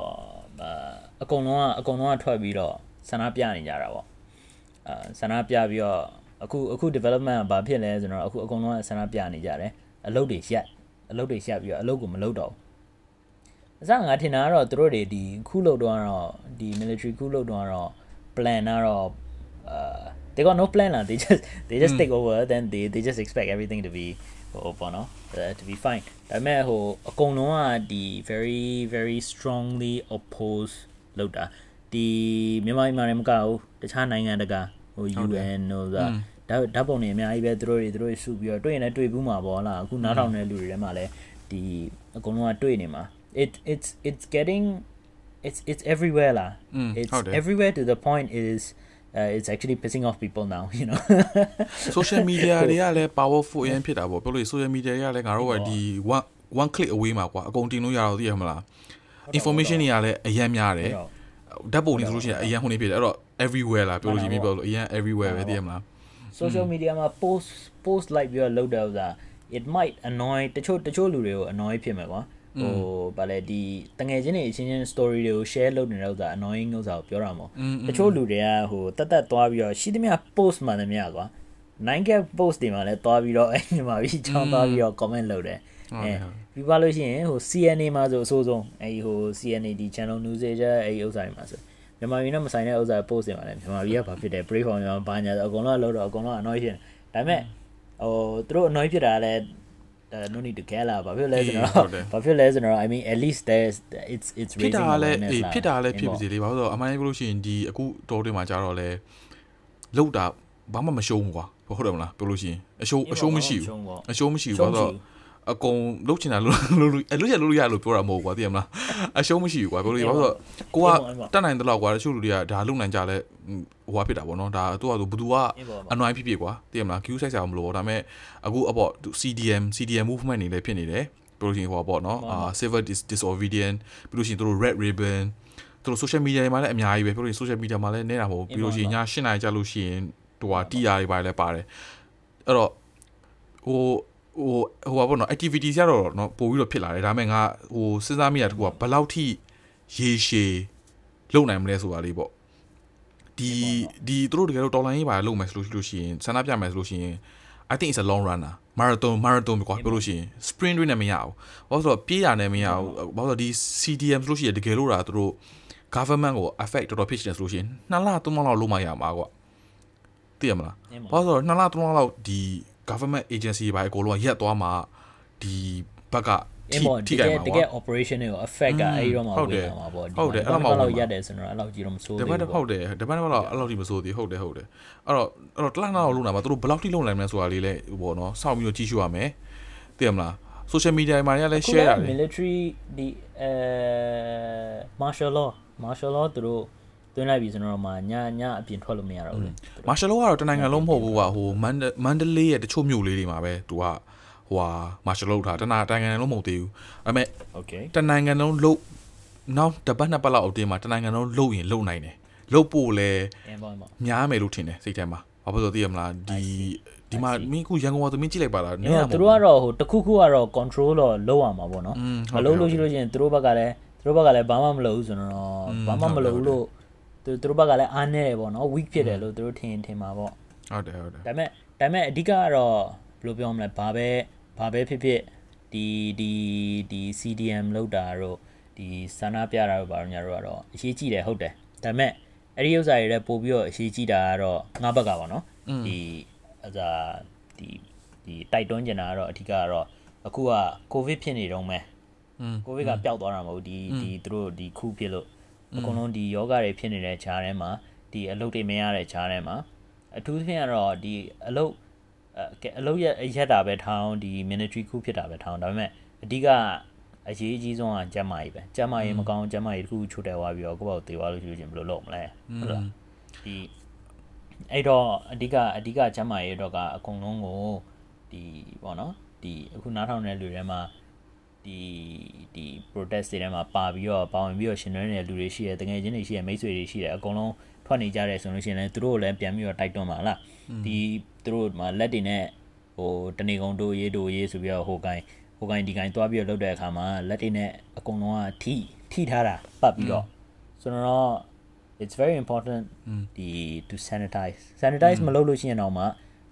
အကုန်လုံးကအကုန်လုံးကထွက်ပြီးတော့ဆန္ဒပြနေကြတာပေါ့အာဆန္ဒပြပြီးတော့အခုအခု development ကဘာဖြစ်လဲဆိုတော့အခုအကုန်လုံးကဆန္ဒပြနေကြတယ်အလုပ်တွေရက်အလုပ်တွေရက်ပြီးတော့အလုပ်ကိုမလုပ်တော့အစငါထင်တာကတော့သူတို့တွေဒီခုလုပ်တော့တော့ဒီ military ခုလုပ်တော့တော့ plan ကတော့အာ they got no plan လား they just they just take over then they they just expect everything to be ဟိုပေါ့နော် to be fine ဒါပေမဲ့ဟိုအကုန်လုံးကဒီ very very strongly oppose လောက်တာဒီမြန်မာပြည်မှာလည်းမကဘူးတခြားနိုင်ငံတကာဟို UN ဟိုဆိုတာဒါဓာတ်ပုံတွေအများကြီးပဲသူတို့တွေသူတို့စုပြီးတော့တွေ့ရင်လည်းတွေ့ဘူးမှာပေါ့လားအခုနားထောင်တဲ့လူတွေထဲမှာလည်းဒီအကုန်လုံးကတွေ့နေမှာ it it's it's getting it's it's everywhere လား it's everywhere to the point is uh, it's actually pissing off people now you know social media တွေကလည်း powerful အရင်ဖြစ်တာပေါ့ပြောလို့ social media တွေကလည်းငါတို့ကဒီ one one click away မှာကွာအကုန်တင်လို့ရတော့သိရမလား information တွေကလည်းအရင်များတယ်ဓာတ်ပုံတွေဆိုလို့ရှိရင်အရင်ဟိုနေဖြစ်တယ်အဲ့တော့ everywhere လားပြောလို့ရှိရင်ပြောလို့အရင် everywhere ပဲသိရမလား social media မှာ post post like ပြီးတော့လုပ်တဲ့ဥစ္စာ it might annoy တချို့တချို့လူတွေကို annoy ဖြစ်မယ်ကွာ ဟိုဗာလေဒီတငယ်ချင်းတွေအချင်းချင်း story တွေကို share လုပ်နေတဲ့ဥစ္စာ annoying ဥစ္စာကိုပြောတာမို့တချို့လူတွေကဟိုတက်တက်သွားပြီးတော့ရှိသမျှ post မှန်သမျှကွာ 9k post တွေမှာလည်းသွားပြီးတော့အဲ့ညီမကြီးချောင်းသွားပြီးတော့ comment လုပ်တယ်အဲပြီးပါလို့ရှိရင်ဟို CNA မှာဆိုအဆိုးဆုံးအဲဒီဟို CNA ဒီ channel news တွေကြအဲဒီဥစ္စာတွေမှာဆိုမြန်မာပြည်နဲ့မဆိုင်တဲ့ဥစ္စာ post တွေမှာလည်းမြန်မာပြည်ကဘာဖြစ်တယ် break from မြန်မာဘာညာအကုန်လုံးလောက်တော့အကုန်လုံး annoy ဖြစ်တယ်ဒါပေမဲ့ဟိုသူတို့ annoy ဖြစ်တာလည်း uh, no need to care လာဘာဖြစ်လဲဆိုတော့ဘာဖြစ်လဲဆိုတော့ I mean at least there's it's it's ဖြစ် raising တာလည်း awareness အေးလာဖြစ်တာလည်းဖြစ်ပါစေလေဘာလို့လဲဆိုတော့အမှန်တကယ်ပြောလို့ရှိရင်ဒီအခုတော်တွေမှာကြာတော့လဲလောက်တာဘာမှမရှုံးဘူးကွာဟုတ်တယ်မလားပြောလို့ရှိရင်အရှုံးအရှုံးမရှိဘူးအရှုံးမရှိဘူးဘာလို့ အကုန်လုတ်ချင်တာလုတ်လုတ်လုတ်လုတ်ရလုတ်ရလို့ပြောတာမဟုတ်ဘူးကွာသိရမလားအရှုံးမရှိဘူးကွာပြောလို့ဘာလို့ကိုကတတ်နိုင်တဲ့လောက်ကွာတချို့လူတွေကဒါလုတ်နိုင်ကြလဲဟိုဟာဖြစ်တာပေါ့နော်ဒါသူကသူဘသူကအနွိုင်းဖြစ်ဖြစ်ကွာသိရမလား queue size အောင်မလို့ဒါပေမဲ့အခုအပေါ့ CDM CDM movement နေလည်းဖြစ်နေတယ်ပြောလို့ရှိရင်ဟိုပေါ့နော်အာ civil disobedient ပြီးလို့ရှိရင်တို့ red ribbon သူတို့ social media တွေမှာလည်းအများကြီးပဲပြောလို့ social media မှာလည်းနေတာမဟုတ်ပြီးလို့ရှိရင်ည8နာရီကြာလို့ရှိရင်ဟိုဟာ TR တွေပါလည်းပါတယ်အဲ့တော့ဟို ဟိုဟိုပါဘောနော် activities ရတော့နော်ပို့ပြီးတော့ဖြစ်လာတယ်ဒါပေမဲ့ငါဟိုစဉ်းစားမိတာတခုကဘယ်လောက်ထိရေရှည်လုံနိုင်မလဲဆိုတာလေးပေါ့ဒီဒီသူတို့တကယ်လို့တော်လိုင်းရေးပါလုံမယ်ဆိုလို့ရှိရင်ဆန္ဒပြမယ်ဆိုလို့ရှိရင် I think it's a long runner marathon marathon ကွာပြောလို့ရှိရင် sprint တွေနဲ့မရဘူးဘာလို့ဆိုတော့ပြေးရနဲ့မရဘူးဘာလို့ဆိုတော့ဒီ CDM ဆိုလို့ရှိရင်တကယ်လို့တာသူတို့ government ကို affect တော်တော်ဖြစ်နေဆိုလို့ရှိရင်နှစ်လသုံးလလောက်လုံးမရမှာကွာသိရမလားဘာလို့ဆိုတော့နှစ်လသုံးလလောက်ဒီ government agency တွေပါအကုန်လုံးရက်သွားမှာဒီဘက်ကအင်းပေါ့တကယ်တကယ် operation တွေကို affect ကအဲ့တော့မှဝင်လာမှာပေါ့ဒီဟုတ်တယ်အဲ့တော့မှလောက်ရတယ်ဆိုတော့အဲ့လောက်ကြီးတော့မဆိုးဒီသေးဘက်ဘူးဟုတ်တယ်ဒီဘက်ကတော့အဲ့လောက်ထိမဆိုးသေးဟုတ်တယ်ဟုတ်တယ်အဲ့တော့အဲ့တော့တလနောက်လုံးလာမှာသူတို့ဘယ်လောက်ထိလုံးနိုင်မလဲဆိုတာလေးလဲဟိုပေါ့နော်စောင့်ပြီးတော့ကြည့်ရှုရမယ်သိရမလား social media မှာလည်း share ရတယ် military ဒီအဲ martial law martial law သူတို့ သွင်းလိုက်ပြီဆိုတော့မှညညအပြင်ထွက်လို့မရတော့ဘူးလေ မာရှယ်လောကတော့တနိုင်ငံလုံးမဟုတ်ဘူးကွာဟိုမန်မန်ဒလေးရဲ့တချို့မြို့လေးတွေမှာပဲသူကဟိုဟာမာရှယ်လောထားတနာနိုင်ငံလုံးမဟုတ်သေးဘူးအဲ့မဲ့ โอเค တနိုင်ငံလုံးလုတ်နောက်တပတ်နှစ်ပတ်လောက်အတင်းမှာတနိုင်ငံလုံးလုတ်ရင်လုတ်နိုင်တယ်လုတ်ဖို့လဲ အင်းပေါ့ပေါ့ များမယ်လို့ထင်တယ်စိတ်ထဲမှာဘာဖြစ်လို့သိရမလားဒီဒီမှာမင်းခုရန်ကုန်မှာသမင်းကြည့်လိုက်ပါလား ညသူတို့ကတော့ဟိုတခုခုကတော့ control တော့လုပ်ရမှာပေါ့နော် อืม မလုပ်လို့ရှိလို့ရှိရင်သူတို့ဘက်ကလည်းသူတို့ဘက်ကလည်းဘာမှမလုပ်ဘူးဆိုတော့ဘာမှမလုပ်ဘူးလို့ သူသူတို့ဘက်ကလည်းအားနေတယ်ပေါ့နော် weak ဖြစ်တယ်လို့သူတို့ထင်ထင်မှာပေါ့ဟုတ်တယ်ဟုတ်တယ်ဒါပေမဲ့ဒါပေမဲ့အဓိကကတော့ဘယ်လိုပြောမလဲဘာပဲဘာပဲဖြစ်ဖြစ်ဒီဒီဒီ CDM လောက်တာတော့ဒီဆန္ဒပြတာတို့ဘာလို့ညာတို့ကတော့အရေးကြီးတယ်ဟုတ်တယ်ဒါပေမဲ့အဲ့ဒီဥစ္စာတွေလည်းပို့ပြီးတော့အရေးကြီးတာကတော့ငါဘက်ကပါနော်ဒီအစားဒီဒီတိုက်တွန်းကျင်တာကတော့အဓိကကတော့အခုကကိုဗစ်ဖြစ်နေတော့မယ်อืมကိုဗစ်ကပျောက်သွားတာမဟုတ်ဘူးဒီဒီသူတို့ဒီခုဖြစ်လို့ အကုန်လုံးဒီယောဂတွေဖြစ်နေတဲ့ခြားထဲမှာဒီအလုပ်တွေမရတဲ့ခြားထဲမှာအထူးသဖြင့်ကတော့ဒီအလုပ်အဲကဲအလုပ်ရရက်တာပဲထောင်းဒီ ministry ခုဖြစ်တာပဲထောင်းဒါပေမဲ့အဓိကအရေးအကြီးဆုံးကကျန်းမာရေးပဲကျန်းမာရေးမကောင်းကျန်းမာရေးတစ်ခုချိုးတယ်သွားပြီးတော့ကိုယ့်ဘာကိုသေသွားလို့ရှိလို့ချင်းဘယ်လိုလုပ်မလဲဟုတ်လားဒီအဲ့တော့အဓိကအဓိကကျန်းမာရေးတော့ကအကုန်လုံးကိုဒီပေါ့နော်ဒီအခုနားထောင်တဲ့လူတွေမှာ ဒီဒီ protest တွေထဲမှာပါပြီးတော့ပါဝင်ပြီးတော့ရှင်နွဲနေတဲ့လူတွေရှိတယ်တကယ်ချင်းတွေရှိတယ်မိတ်ဆွေတွေရှိတယ်အကုန်လုံးထွက်နေကြတယ်ဆိုလို့ရှိရင်လည်းသူတို့ကိုလည်းပြန်ပြီးတော့တိုက်တွန်းပါလားဒီသူတို့မှာလက်တွေနဲ့ဟိုတနေကုန်တို့ရေးတို့ရေးဆိုပြီးတော့ဟိုကိုင်းဟိုကိုင်းဒီကိုင်းသွားပြီးတော့လုပ်တဲ့အခါမှာလက်တွေနဲ့အကုန်လုံးကထိထိထားတာပတ်ပြီးတော့ဆိုတော့ it's very important ဒီ to sanitize sanitize မလုပ်လို့ရှိရင်တော့မှ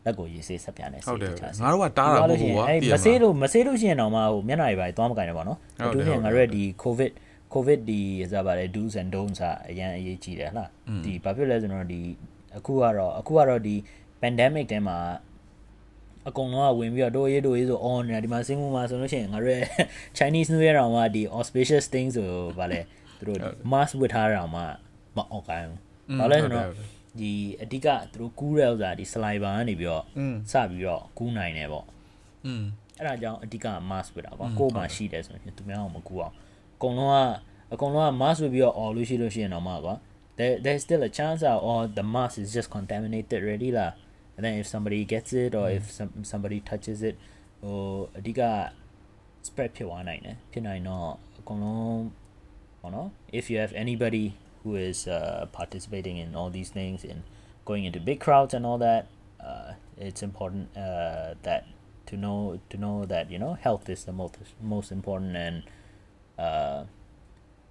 လက်ကိုရေးဆေးဆက်ပြန်နေစေဟုတ်တယ်တခြားငါတို့ကတားတာမဟုတ်ဘူးကွာအဲ့သိရမမဆေးလားလို့မဆေးလို့ရှိရင်တော့မှဟိုမျက်နှာတွေပါသွားမကင်တယ်ပေါ့နော်ဟုတ်အတယ်ထူးဖြင့်ဟုတ်ငါတယ်တို့ရဲ့ဒီ covid covid ဒီစားပါတယ် do's and don'ts อ่ะအရင်အရေးကြီးတယ်ဟလားဒီဘာဖြစ်လဲဆိုတော့ဒီအခုကတော့အခုကတော့ဒီ pandemic တဲမှာအကုန်လုံးကဝင်ပြီးတော့တိုးရေးတိုးရေးဆို on နေတာဒီမှာစင်ကူမှာဆိုလို့ရှိရင်ငါတို့ရဲ့ Chinese New Year တောင်မှဒီ auspicious thing ဆိုဗာလဲသူတို့ဒီ mask ဝတ်ထားတာတောင်မှမအောင်ကိုင်းဘူးဘာလဲဆိုတော့ ဒီအဓိကသူတို့ကူးတဲ့ဥစ္စာဒီ saliva ကနေပြီးတော့စပြီးတော့ကူးနိုင်တယ်ပေါ့อืมအဲ့ဒါကြောင့်အဓိက mask ဝတ်တာကွာကိုယ်မှာရှိတယ်ဆိုရင်သူများအောင်မကူအောင်အကုန်လုံးကအကုန်လုံးက mask ဝတ်ပြီးတော့ all လို့ရှိလို့ရှိရင်တော့မှကွာ there there's still a chance that or the mask is just contaminated already လား and then if somebody gets it or if some, somebody touches it ဟိုအဓိက spread ဖြစ်သွားနိုင်တယ်ဖြစ်နိုင်တော့အကုန်လုံးပေါ့နော် if you have anybody who is uh, participating in all these things and going into big crowds and all that uh, it's important uh, that to know to know that you know health is the most most important and uh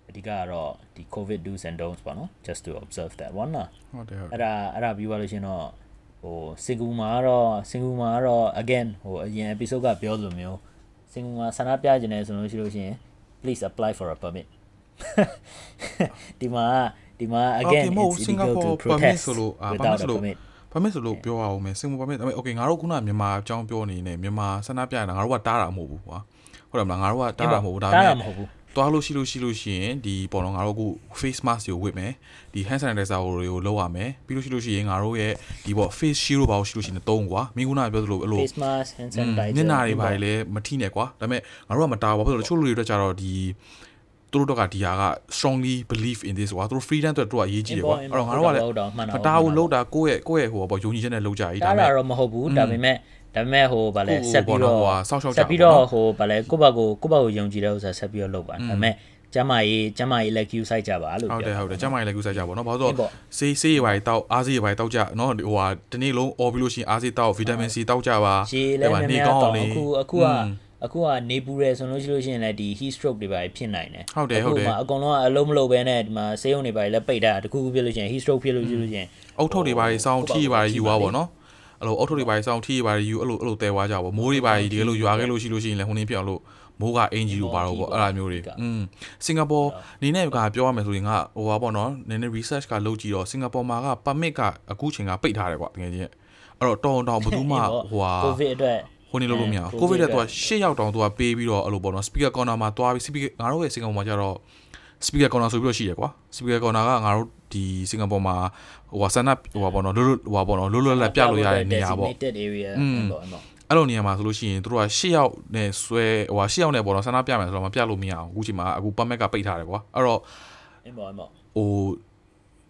အဓိကကတော့ဒီ covid do's and don'ts ပေါ့နော် just to observe that one လား ဟုတ်တယ်ဟုတ်တယ် အဲ့ဒါအဲ့ဒါပြီးသွားလို့ရှရင်တော့ဟိုစင်ကူမှာကတော့စင်ကူမှာကတော့ again ဟိုအရင် episode ကပြောသလိုမျိုးစင်ကူမှာဆန္ဒပြခြင်းနဲ့ဆိုလို့ရှိလို့ရှရင် please apply for a permit ဒီမှာဒီမှာ again Okay, မဟုတ် it's စင်ကာ illegal ပူ to ပါမစ် protest ဆိုလို့အာပါမစ် without a ဆိုလို့ permit ပါမစ်ဆိုလို့ပြောရအောင်မယ်စင်ကာပူပါမစ်ဒါပေမဲ့ okay ငါတို့ခုနမြန်မာအကြောင်းပြောနေနေမြန်မာဆန္ဒပြနေတာငါတို့ကတားတာမဟုတ်ဘူးကွာဟုတ်တယ်မလားငါတို့ကတားတာမဟုတ်ဘူးဒါပေတားမဲ့တာမဟုတ်ဘူးသွားလို့ရှိလို့ရှိလို့ရှိရင်ဒီပေါ်တော့ငါတို့အခု face mask တွေကိုဝတ်မယ်ဒီ hand sanitizer တွေကိုလုပ်ရမယ်ပြီးလို့ရှိလို့ရှိရင်ငါတို့ရဲ့ဒီပေါ့ face shield တို့ဘာလို့ရှိလို့ရှိရင်တုံးကွာမင်းကနာပြောသလိုအဲ့လို face mask hand sanitizer ညနာတွေဘာတွေလဲမထိနဲ့ကွာဒါပေမဲ့ငါတို့ကမတားဘူးဘာဖြစ်လို့လဲတချို့လူတွေအတွက်ကြတော့ဒီ သူတို့တော့ကဒီဟာက strongly believe in this ကွာသူတို့ freedom အတွက်တို့ကအရေးကြီးတယ်ကွာအဲ့တော့ငါတို့ကလည်း ဟုတ်တော့မှန်တာ မတားဘူးလို့တာကိုယ့်ရဲ့ကိုယ့်ရဲ့ဟိုပေါ့ယုံကြည်ချက်နဲ့လုပ်ကြ E တား ဒါပေ တာ မဲ့ တော့မဟုတ်ဘူးဒါပေမဲ့ဒါပေမဲ့ဟိုဗာလဲ ကိုယ့် ဆက်ပြီးတော့ ဟိုပေါ့နော်ဟိုဟာစောင့်ရှောက်ကြ ဆက်ပြီး ပါ တော့ ဘောနော် ဟိုဗာလဲကိုယ့်ဘာကိုကိုယ့်ဘာကိုယုံကြည်တဲ့ဥစ္စာဆက်ပြီးတော့လုပ်ပါဒါပေမဲ့ကျမ်းမာရေးကျမ်းမာရေးလည်း queue site ကြပါလို့ ဟုတ်တယ် ပြော ဟုတ်တယ်ကျမ်းမာရေးလည်းကူးစားကြပါတော့ဘာလို့ ဟုတ် ဆို ပေါ့ ဆေးဆေးရပါတောက်အားဆေးရပါတောက်ကြနော်ဟိုဟာဒီနေ့လုံးអော်ပြီးလို့ရှိရင်အားဆေးတောက်ဗီတာမင် C တောက်ကြပါ ရေလည်း အဲ့ များ မှာ များတော့အခုအခုက อืม အခုကနေပူရဲဆိုလို့ရှိလို့ရှိရင်လည်းဒီ heat stroke တွေပါဖြစ်နိုင်တယ်ဟုတ်တယ်ဟုတ်တယ်အခုမှအကုန်လုံးကအလုံးမလုံးပဲနဲ့ဒီမှာဆေးရုံတွေပါလည်းပိတ်တာတခုခုဖြစ်လို့ရှိရင် heat stroke ဖြစ်လို့ရှိလို့ရှိရင်အုတ်ထုတ်တွေပါတွေစောင်းထီးတွေပါတွေယူသွားပါတော့အဲ့လိုအုတ်ထုတ်တွေပါတွေစောင်းထီးတွေပါတွေယူအဲ့လိုအဲ့လိုတဲသွားကြပါမိုးတွေပါတွေဒီလိုရွာခဲ့လို့ရှိလို့ရှိရင်လည်းဟိုနေပြောင်းလို့မိုးကအင်ဂျီလိုပါတော့ပေါ့အဲ့လိုမျိုးတွေอืมစင်ကာပူနေနဲ့ကပြောရမယ်ဆိုရင်ငါဟိုပါပေါ့နော်နည်းနည်း research ကလုပ်ကြည့်တော့စင်ကာပူမှာက permit ကအခုချိန်ကပိတ်ထားတယ်ကွာတကယ်ချင်းအဲ့တော့တောင်းတောင်းဘယ်သူမှဟိုဟာ covid အတွက် ဟိုနေလို့လို့မရဘူးအဲကိုဗစ်တဲ့ COVID သူက၈ရောက်တောင်သူကပေးပြီးတော့အဲ့လိုပေါ့နော် speaker corner မှာတွားပြီး speaker ငါတို့ရဲ့စင်ကာပူမှာကျတော့ speaker corner ဆိုပြီးတော့ရှိတယ်ကွာ speaker corner ကငါတို့ဒီစင်ကာပူမှာဟိုဟာဆန္ဒဟိုဟာပေါ့နော်လွတ်လွတ်ဟိုဟာပေါ့နော်လွတ်လွတ်လပ်ပြလို့ရတဲ့နေရာပေါ့ designated area อืมပေါ့ပေါ့အဲ့လိုနေရာမှာဆိုလို့ရှိရင်တို့က၈ရောက်နဲ့ဆွဲဟိုဟာ၈ရောက်နဲ့ပေါ့နော်ဆန္ဒပြမယ်ဆိုတော့မပြလို့မရအောင်အခုချိန်မှာအခု permit ကပိတ်ထားတယ်ကွာအဲ့တော့အင်းပေါ့အင်းပေါ့ဟို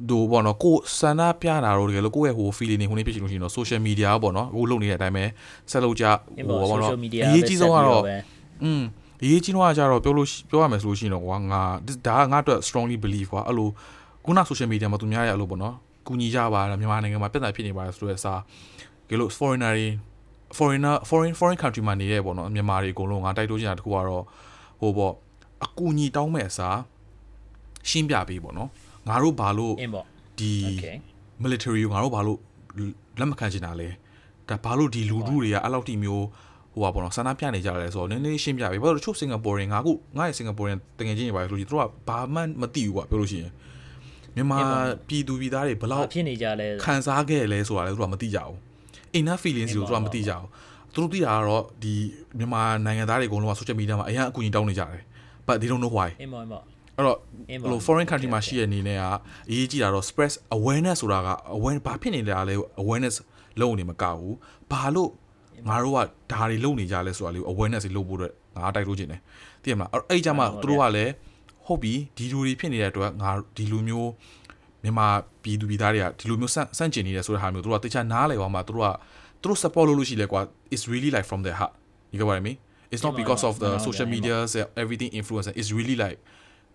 ဒိုပေါ့နော်ကိုစန္ဒပြတာတော့တကယ်လို့ကိုယ့်ရဲ့ဟို feeling တွေဟိုနေ့ဖြစ်ချင်လို့ရှိရင်တော့ social media ပေါ့နော်အခုလုပ်နေတဲ့အတိုင်းပဲဆက်လုပ်ကြအင်းပေါ့ပေါ့နော် social media အရေးကြီးဆုံးကတော့ပဲอืมအရေးကြီးတော့ကကြတော့ပြောလို့ရှိပြောရမယ်ဆိုလို့ရှိရင်တော့ကွာငါဒါကငါအတွက် strongly believe ကွာအဲ့လိုခုန social media မှာသူများရအဲ့လိုပေါ့နော်ကူညီကြပါလားမြန်မာနိုင်ငံမှာပြဿနာဖြစ်နေပါတယ်ဆိုတော့အစားဒီလို foreigner တွေ foreigner foreign foreign country မှာနေတဲ့ပေါ့နော်မြန်မာတွေအကုန်လုံးငါတိုက်တိုးချင်တာတခုကတော့ဟိုပေါ့အကူညီတောင်းမဲ့အစားရှင်းပြပေးပေါ့နော် ငါတို့ဘာလို့အင်းပေါ့ဒီ okay military ကိုငါတို့ဘာလို့လက်မခံချင်တာလဲဒါဘာလို့ဒီလူလူတွေကအဲ့လောက်ထိမျိုးဟိုပါပေါ့နော်ဆန္ဒပြနေကြတယ်ဆိုတော့နည်းနည်းရှင်းပြပေးဘာလို့တချို့စင်ကာပူရင်ငါအခုငါရဲ့စင်ကာပူရင်တကယ်ချင်းနေပါလို့ဆိုလို့သူတို့ကဘာမှမသိဘူးကွာပြောလို့ရှိရင်မြန်မာပြည်သူပြည်သားတွေဘယ်ဘာလောက်ဖြစ်နေကြလဲခံစားခဲ့လဲဆိုတာလည်းသူတို့ကမသိကြဘူး inner feelings ကိုသူတို့ကမသိကြဘူးသူတို့သိတာကတော့ဒီမြန်မာနိုင်ငံသားတွေအကုန်လုံးက social media မှာအရင်အကူအညီတောင်းနေကြတယ် but they don't know why အင်းပေါ့အင်းပေါ့ အဲ့တော့အင်းဘပေါ့ယ်လို foreign country မှာရှိတဲ့အနေနဲ့ကအရေးကြီးတာတော့ spread awareness ဆိုတာက awareness ဘာဖြစ်နေတာလဲ awareness လုံးနေမကဘူးဘာလို့ငါတို့ကဒါတွေလုပ်နေကြလဲဆိုတာလေးကို awareness တွေလုပ်ဖို့အတွက်ငါတိုက်လို့ခြင်းတယ်သိရမလားအဲ့အဲ့ကြမှာသူတို့ကလည်းဟုတ်ပြီဒီလူတွေဖြစ်နေတဲ့အတွက်ငါဒီလူမျိုးမြန်မာပြည်သူပြည်သားတွေကဒီလိုမျိုးစန့်စန့်ကျင်နေတယ်ဆိုတဲ့ဟာမျိုးသူတို့ကတခြားနားလည်ပါမှာသူတို့ကသူတို့ support လုပ်လို့ရှိလဲကွာ it's really like from their heart you get what i mean it's not because of the social media everything influence it's really like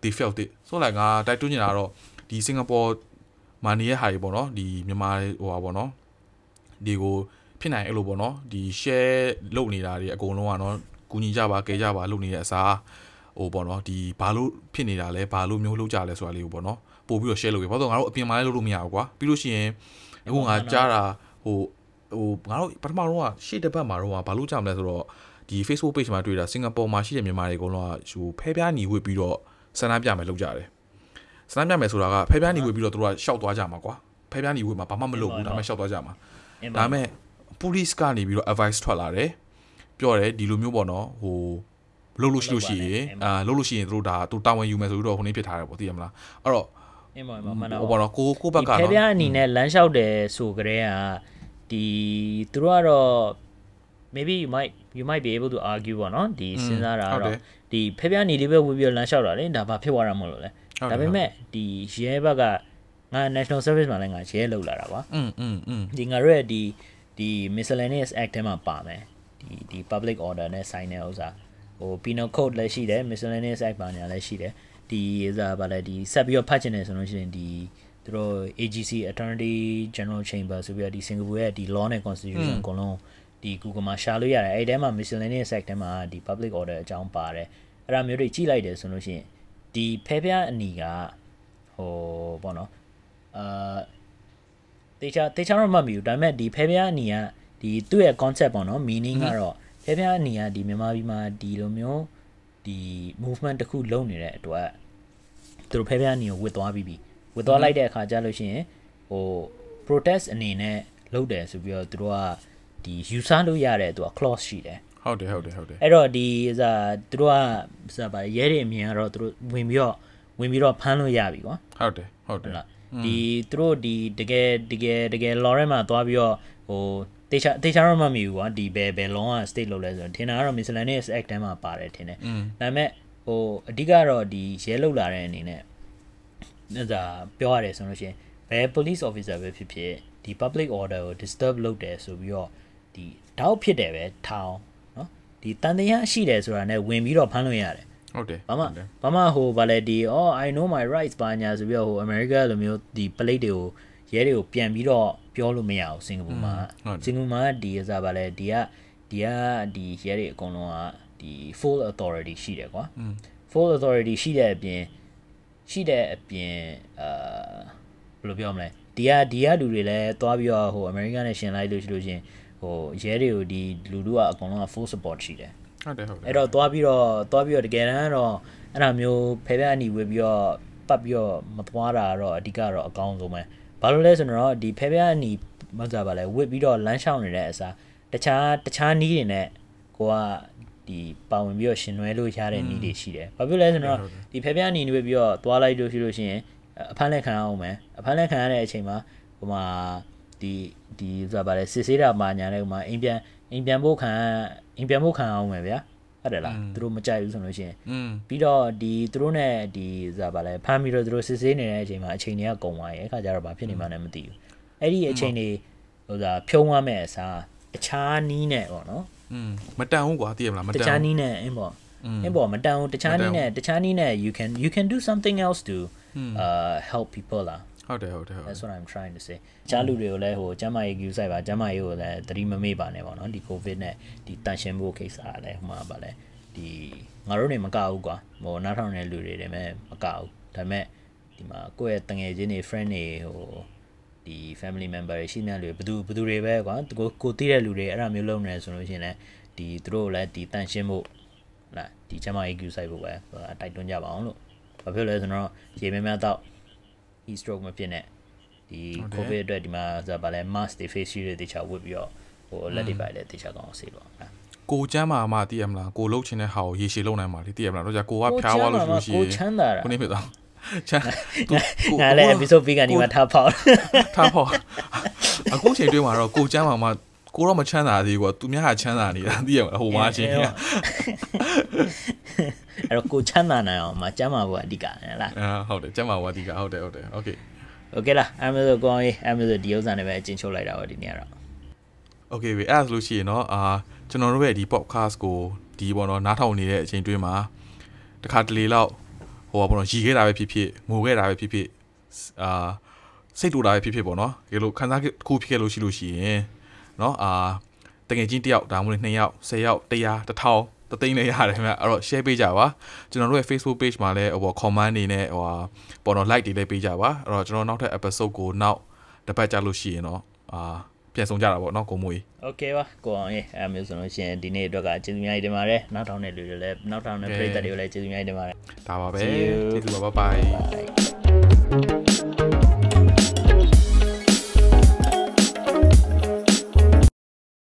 they felt it so like ငါတိုက်တွန်းနေတာကတော့ဒီစင်ကာပူမှာနေရဟာကြီးပေါ့နော်ဒီမြန်မာဟိုပါပေါ့နော်ဒီကိုဖြစ်နိုင်အဲ့လိုပေါ့နော်ဒီ share လုပ်နေတာတွေအကုန်လုံးကနော်ကူညီကြပါကဲကြပါလုပ်နေတဲ့အစားဟိုပေါ့နော်ဒီဘာလို့ဖြစ်နေတာလဲဘာလို့မျိုးလုပ်ကြလဲဆိုတာလေးကိုပေါ့နော်ပို့ပြီးတော့ share လုပ်ရဘာလို့ငါတို့အပြင်မှာလည်းလုပ်လို့မရဘူးကွာပြီးလို့ရှိရင်အခုငါကြားတာဟိုဟိုငါတို့ပထမတော့ကရှေ့တစ်ပတ်မှာတော့ဘာလို့ကြမလဲဆိုတော့ဒီ Facebook page မှာတွေ့တာစင်ကာပူမှာရှိတဲ့မြန်မာတွေအကုန်လုံးကဟိုဖဲပြားညီဝစ်ပြီးတော့ ဆန္ဒပြမယ်လုပ်ကြတယ်ဆန္ဒပြမယ်ဆိုတာကဖဲပြားညီဝစ်ပြီးတော့တို့ကရှောက်သွားကြမှာကွာဖဲပြားညီဝစ်မှာဘာမှမလုပ်ဘူးဒါပေမဲ့ရှောက်သွားကြမှာအင်းဒါပေါ့ပေမဲ့ police ကနေပြီးတော့ advice ထွက်လာတယ်ပြောတယ်ဒီလိုမျိုးပေါ့နော်ဟိုလုပ်လို့ရှိလို့ရှိရင်အာလုပ်လို့ရှိရင်တို့ဒါသူတာဝန်ယူမယ်ဆိုပြီးတော့ဟိုနေ့ဖြစ်ထားတယ်ပေါ့သိရမလားအဲ့တော့အင်းပေါ့အင်းပေါ့မှန်တော့ဟိုပေါ့နော်ကိုကိုဘက်ကဒီဖဲနော်ပြားအနေနဲ့လမ်းလျှောက်တယ်ဆိုကြတဲ့ကဒီသူတို့ကတော့ maybe you might you might be able to argue ပေါ့နော်ဒီစဉ်းစားတာ ဟုတ်တ တော့ ယ် ဒီဖဲပြားနေလေးပဲဝေပြီးတော့လမ်းလျှောက်တာလေဒါဘာဖြစ်သွားတာမဟုတ်လို့လဲ ဟုတ်တယ် ဒါပေမဲ့ဒီရဲဘက်ကငါ national service မှာလည်းငါရဲလောက်လာတာပါ อืมอืมอืม ဒီငါတို့ရဲ့ဒီဒီ miscellaneous act ထဲမှာပါမယ်ဒီဒီ public order နဲ့ဆိုင်တဲ့ဥစ္စာဟို penal code လည်းရှိတယ် miscellaneous act ပါညာလည်းရှိတယ်ဒီဥစ္စာဗာလဲဒီဆက်ပြီးတော့ဖတ်ချင်တယ်ဆိုလို့ရှိရင်ဒီသူတို့ AGC Attorney General Chamber ဆိုပြီးတော့ဒီစင်ကာပူရဲ့ဒီ law နဲ့ constitution အကုန်လုံး ဒီ Google မှာရှာလို့ရတယ်အဲ့ဒီထဲမှာ miscellaneous act ထဲမှာဒီ public order အကြောင်းပါတယ်အဲ့ဒါမျိုးတွေကြည့်လိုက်တယ်ဆိုလို့ရှိရင်ဒီဖဲဖျားအနီကဟိုပေါ့နော်အာတေချာတေချာတော့မှတ်မိဘူးဒါပေမဲ့ဒီဖဲဖျားအနီကဒီသူ့ရဲ့ concept ပေါ့နော် meaning ကတော့ဖဲဖျားအနီကဒီမြန်မာပြည်မှာဒီလိုမျိုးဒီ movement တစ်ခုလုပ်နေတဲ့အတွက်သူတို့ဖဲဖျားအနီကိုဝစ်သွားပြီးပြီဝစ်သွားလိုက်တဲ့အခါကျလို့ရှိရင်ဟို protest အနေနဲ့လုပ်တယ်ဆိုပြီးတော့သူတို့က ဒီယူဆလို့ရတဲ့သူက clause ရှိတယ်ဟုတ်တယ်ဟုတ်တယ်ဟုတ်တယ်အဲ့တော့ဒီဥစားသူတို့ကဥစားပါရဲတွေအမြင်ကတော့သူတို့ဝင်ပြီးတော့ဝင်ပြီးတော့ဖမ်းလို့ရပြီကွာဟုတ်တယ်ဟုတ်တယ်ဟုတ်လားဒီသူတို့ဒီတကယ်တကယ်တကယ် law ထဲမှာသွားပြီးတော့ဟိုတေချာတေချာတော့မမီဘူးကွာဒီဘယ်ဘယ် law က state လုပ်လဲဆိုတော့ထင်တာကတော့ miscellaneous act ထဲမှာပါတယ်ထင်တယ်ဒါပေမဲ့ဟိုအဓိကတော့ဒီရဲလောက်လာတဲ့အနေနဲ့ဥစားပြောရတယ်ဆိုလို့ရှိရင်ဘယ် police officer ပဲဖြစ်ဖြစ်ဒီ public order ကို disturb လုပ်တယ်ဆိုပြီးတော့ ဒီတောက်ဖြစ်တယ်ပဲထောင်းနော်ဒီတန်တရားရှိတယ်ဆိုတာနဲ့ဝင်ပြီးတော့ဖမ်းလို့ရတယ်ဟုတ်တယ်ဘာမှဘာမှဟိုဗာလဲဒီ oh i know my rights ဘာညာဆိုပြီးတော့ဟို America လိုမျိုးဒီ plate တွေကိုရဲတွေကိုပြန်ပြီးတော့ပြောလို့မရအောင်စင်ကာပူမှာစင်ကာပူမှာဒီအစားဗာလဲဒီကဒီကဒီရဲတွေအကုန်လုံးကဒီ full authority ရှိတယ်ကွာ full authority ရှိတဲ့အပြင်ရှိတဲ့အပြင်အာဘယ်လိုပြောမလဲဒီကဒီကလူတွေလည်းသွားပြီးတော့ဟို America နဲ့ရှင်လိုက်လို့ရှိလို့ရှင် ဟိုရဲတွေကိုဒီလူတို့ကအကုန်လုံးက full support ရှိတယ်ဟုတ်တယ်ဟုတ်တယ်အဲ့တော့သွားပြီးတော့သွားပြီးတော့တကယ်တမ်းတော့အဲ့ဒါမျိုးဖဲဖဲအနီဝေးပြီးတော့ပတ်ပြီးတော့မသွားတာတော့အဓိကတော့အကောင်းဆုံးပဲဘာလို့လဲဆိုတော့ဒီဖဲဖဲအနီမဟုတ်ကြပါလဲဝစ်ပြီးတော့လမ်းလျှောက်နေတဲ့အစားတခြားတခြားနီးတွေနဲ့ကိုကဒီပါဝင်ပြီးတော့ရှင်နွယ်လို့ရတဲ့နီးတွေရှိတယ်ဘာဖြစ်လဲဆိုတော့ဒီဖဲဖဲအနီဝေးပြီးတော့သွားလိုက်လို့ရှိလို့ရှိရင်အဖမ်းလက်ခံအောင်မယ်အဖမ်းလက်ခံရတဲ့အချိန်မှာဟိုမှာ ဒီဒီဆိုတာဗါလဲစစ်ဆေးတာမာညာတဲ့ဥမာအိမ်ပြန်အိမ်ပြန်ဖို့ခံအိမ်ပြန်ဖို့ခံအောင်ပဲဗျာဟုတ်တယ်လားသူတို့မကြိုက်ဘူးဆိုလို့ရှိရင်ပြီးတော့ဒီသူတို့ ਨੇ ဒီဆိုတာဗါလဲဖမ်းပြီးတော့သူတို့စစ်ဆေးနေတဲ့အချိန်မှာအချိန်တွေကကုန်သွားရဲ့အခါကျတော့ဘာဖြစ်နေမှန်းလည်းမသိဘူးအဲ့ဒီအချိန်တွေဟိုဒါဖြုံးသွားမဲ့အစားတခြားနီးနဲ့ပေါ့နော်อืมမတန်ဘူးကွာသိရမလားမတန်တခြားနီးနဲ့အင်းပေါ့အင်းပေါ့မတန်ဘူးတခြားနီးနဲ့တခြားနီးနဲ့ you can you can do something else to uh help people lah ဟုတ်တယ်ဟုတ်တယ်ဟုတ်တယ် That's what I'm trying to say ကျားလူတွေကိုလည်းဟိုကျမ်းမာရေး view site ပါကျမ်းမာရေးကိုလည်းသတိမမေ့ပါနဲ့ပေါ့နော်ဒီ covid နဲ့ဒီတန်ရှင်းဖို့ကိစ္စအားလည်းဟိုမှာပါလဲဒီငါတို့နေမကဘူးကွာဟိုနားထောင်တဲ့လူတွေတွေမဲ့မကဘူးဒါပေမဲ့ဒီမှာကိုယ့်ရဲ့တငယ်ချင်းတွေ friend တွေဟိုဒီ family member တွေရှိနေလူတွေဘယ်သူဘယ်သူတွေပဲကွာကိုကိုသိတဲ့လူတွေအဲ့ဒါမျိုးလုပ်နေတယ်ဆိုလို့ရှိရင်လည်းဒီသူတို့လည်းဒီတန်ရှင်းဖို့ဟုတ်လားဒီကျမ်းမာရေး view site ဖို့ပဲဟိုတိုက်တွန်းကြပါအောင်လို့ဘာဖြစ်လဲဆိုတော့ရေများများတော့ heat stroke မဖြစ်နဲ့ဒီဟုတ်တယ် covid အတွက်ဒီမှာဆိုတာဗာလဲ mask တွေ face shield တွေတေချာဝတ်ပြီးတော့ဟိုလက်တွေပါလေတေချာကောင်းအောင်ဆေးပါအဲ့ကိုကျမ်းမာမှသိရမလားကိုလှုပ်ချင်တဲ့ဟာကိုရေရှည်လုံနိုင်မှာလေသိရမလားတော့じゃကိုကဖျားသွားလို့ဆိုလို့ရှိရင်ကိုချမ်းသာတာကိုနေဖြစ်သွားချမ်းသူကိုငါလည်း episode ပြီးကနေမှထားဖောက်ထားဖို့အခုချိန်တွင်းမှာတော့ကိုကျမ်းမာမှ ကိုတော့မချမ်းသာသေးဘူးကွာသူများကချမ်းသာနေတာသိရမလားဟိုမှာချင်းကအဲ့တော့ကိုချမ်းသာနိုင်အောင်မှာကျမ်းမာဖို့အဓိကဟလားအာဟုတ်တယ်ကျမ်းမာဖို့အဓိကဟုတ်တယ်ဟုတ်တယ် okay okay လားအမေဆိုကောင်းရေးအမေဆိုဒီဥစ္စာနဲ့ပဲအချင်းချုပ်လိုက်တာပါဒီနေ့ကတော့ okay ပြီအဲ့ဒါဆိုလို့ရှိရင်တော့အာကျွန်တော်တို့ရဲ့ဒီ podcast ကိုဒီပေါ်တော့နားထောင်နေတဲ့အချိန်တွင်းမှာတခါတလေတော့ဟိုပေါ်တော့ရီခဲ့တာပဲဖြစ်ဖြစ်ငိုခဲ့တာပဲဖြစ်ဖြစ်အာစိတ်တူတာပဲဖြစ်ဖြစ်ပေါ့နော်ဒီလိုခံစားခုဖြစ်ခဲ့လို့ရှိလို့ရှိရင် เนาะအာတကယ်ချင်းတစ်ယောက်ဒါမှမဟုတ်2ယောက်10ယောက်100 1000တသိန်းလည်းရတယ်မြတ်အဲ့တော့ share ပေးကြပါကျွန်တော်တို့ရဲ့ Facebook page မှာလည်းဟို comment တွေနဲ့ဟိုပေါ်တော့ like တွေလည်းပေးကြပါအဲ့တော့ကျွန်တော်နောက်ထပ် episode ကိုနောက်တစ်ပတ်ကြာလို့ရှိရင်တော့အာပြန်ဆောင်ကြတာပေါ့เนาะကိုမွေ โอเคပါကိုအောင်ရေးအဲ့မျိုးဆိုလို့ရှိရင်ဒီနေ့အတွက်ကကျေးဇူးများကြီးတင်ပါတယ်နောက်ထောင်တဲ့လူတွေလည်းနောက်ထောင်တဲ့ပရိသတ်တွေကိုလည်းကျေးဇူးများကြီးတင်ပါတယ် ဒါပါပဲ See you. ကျေးဇူးပါဘိုင်ဘိုင် bye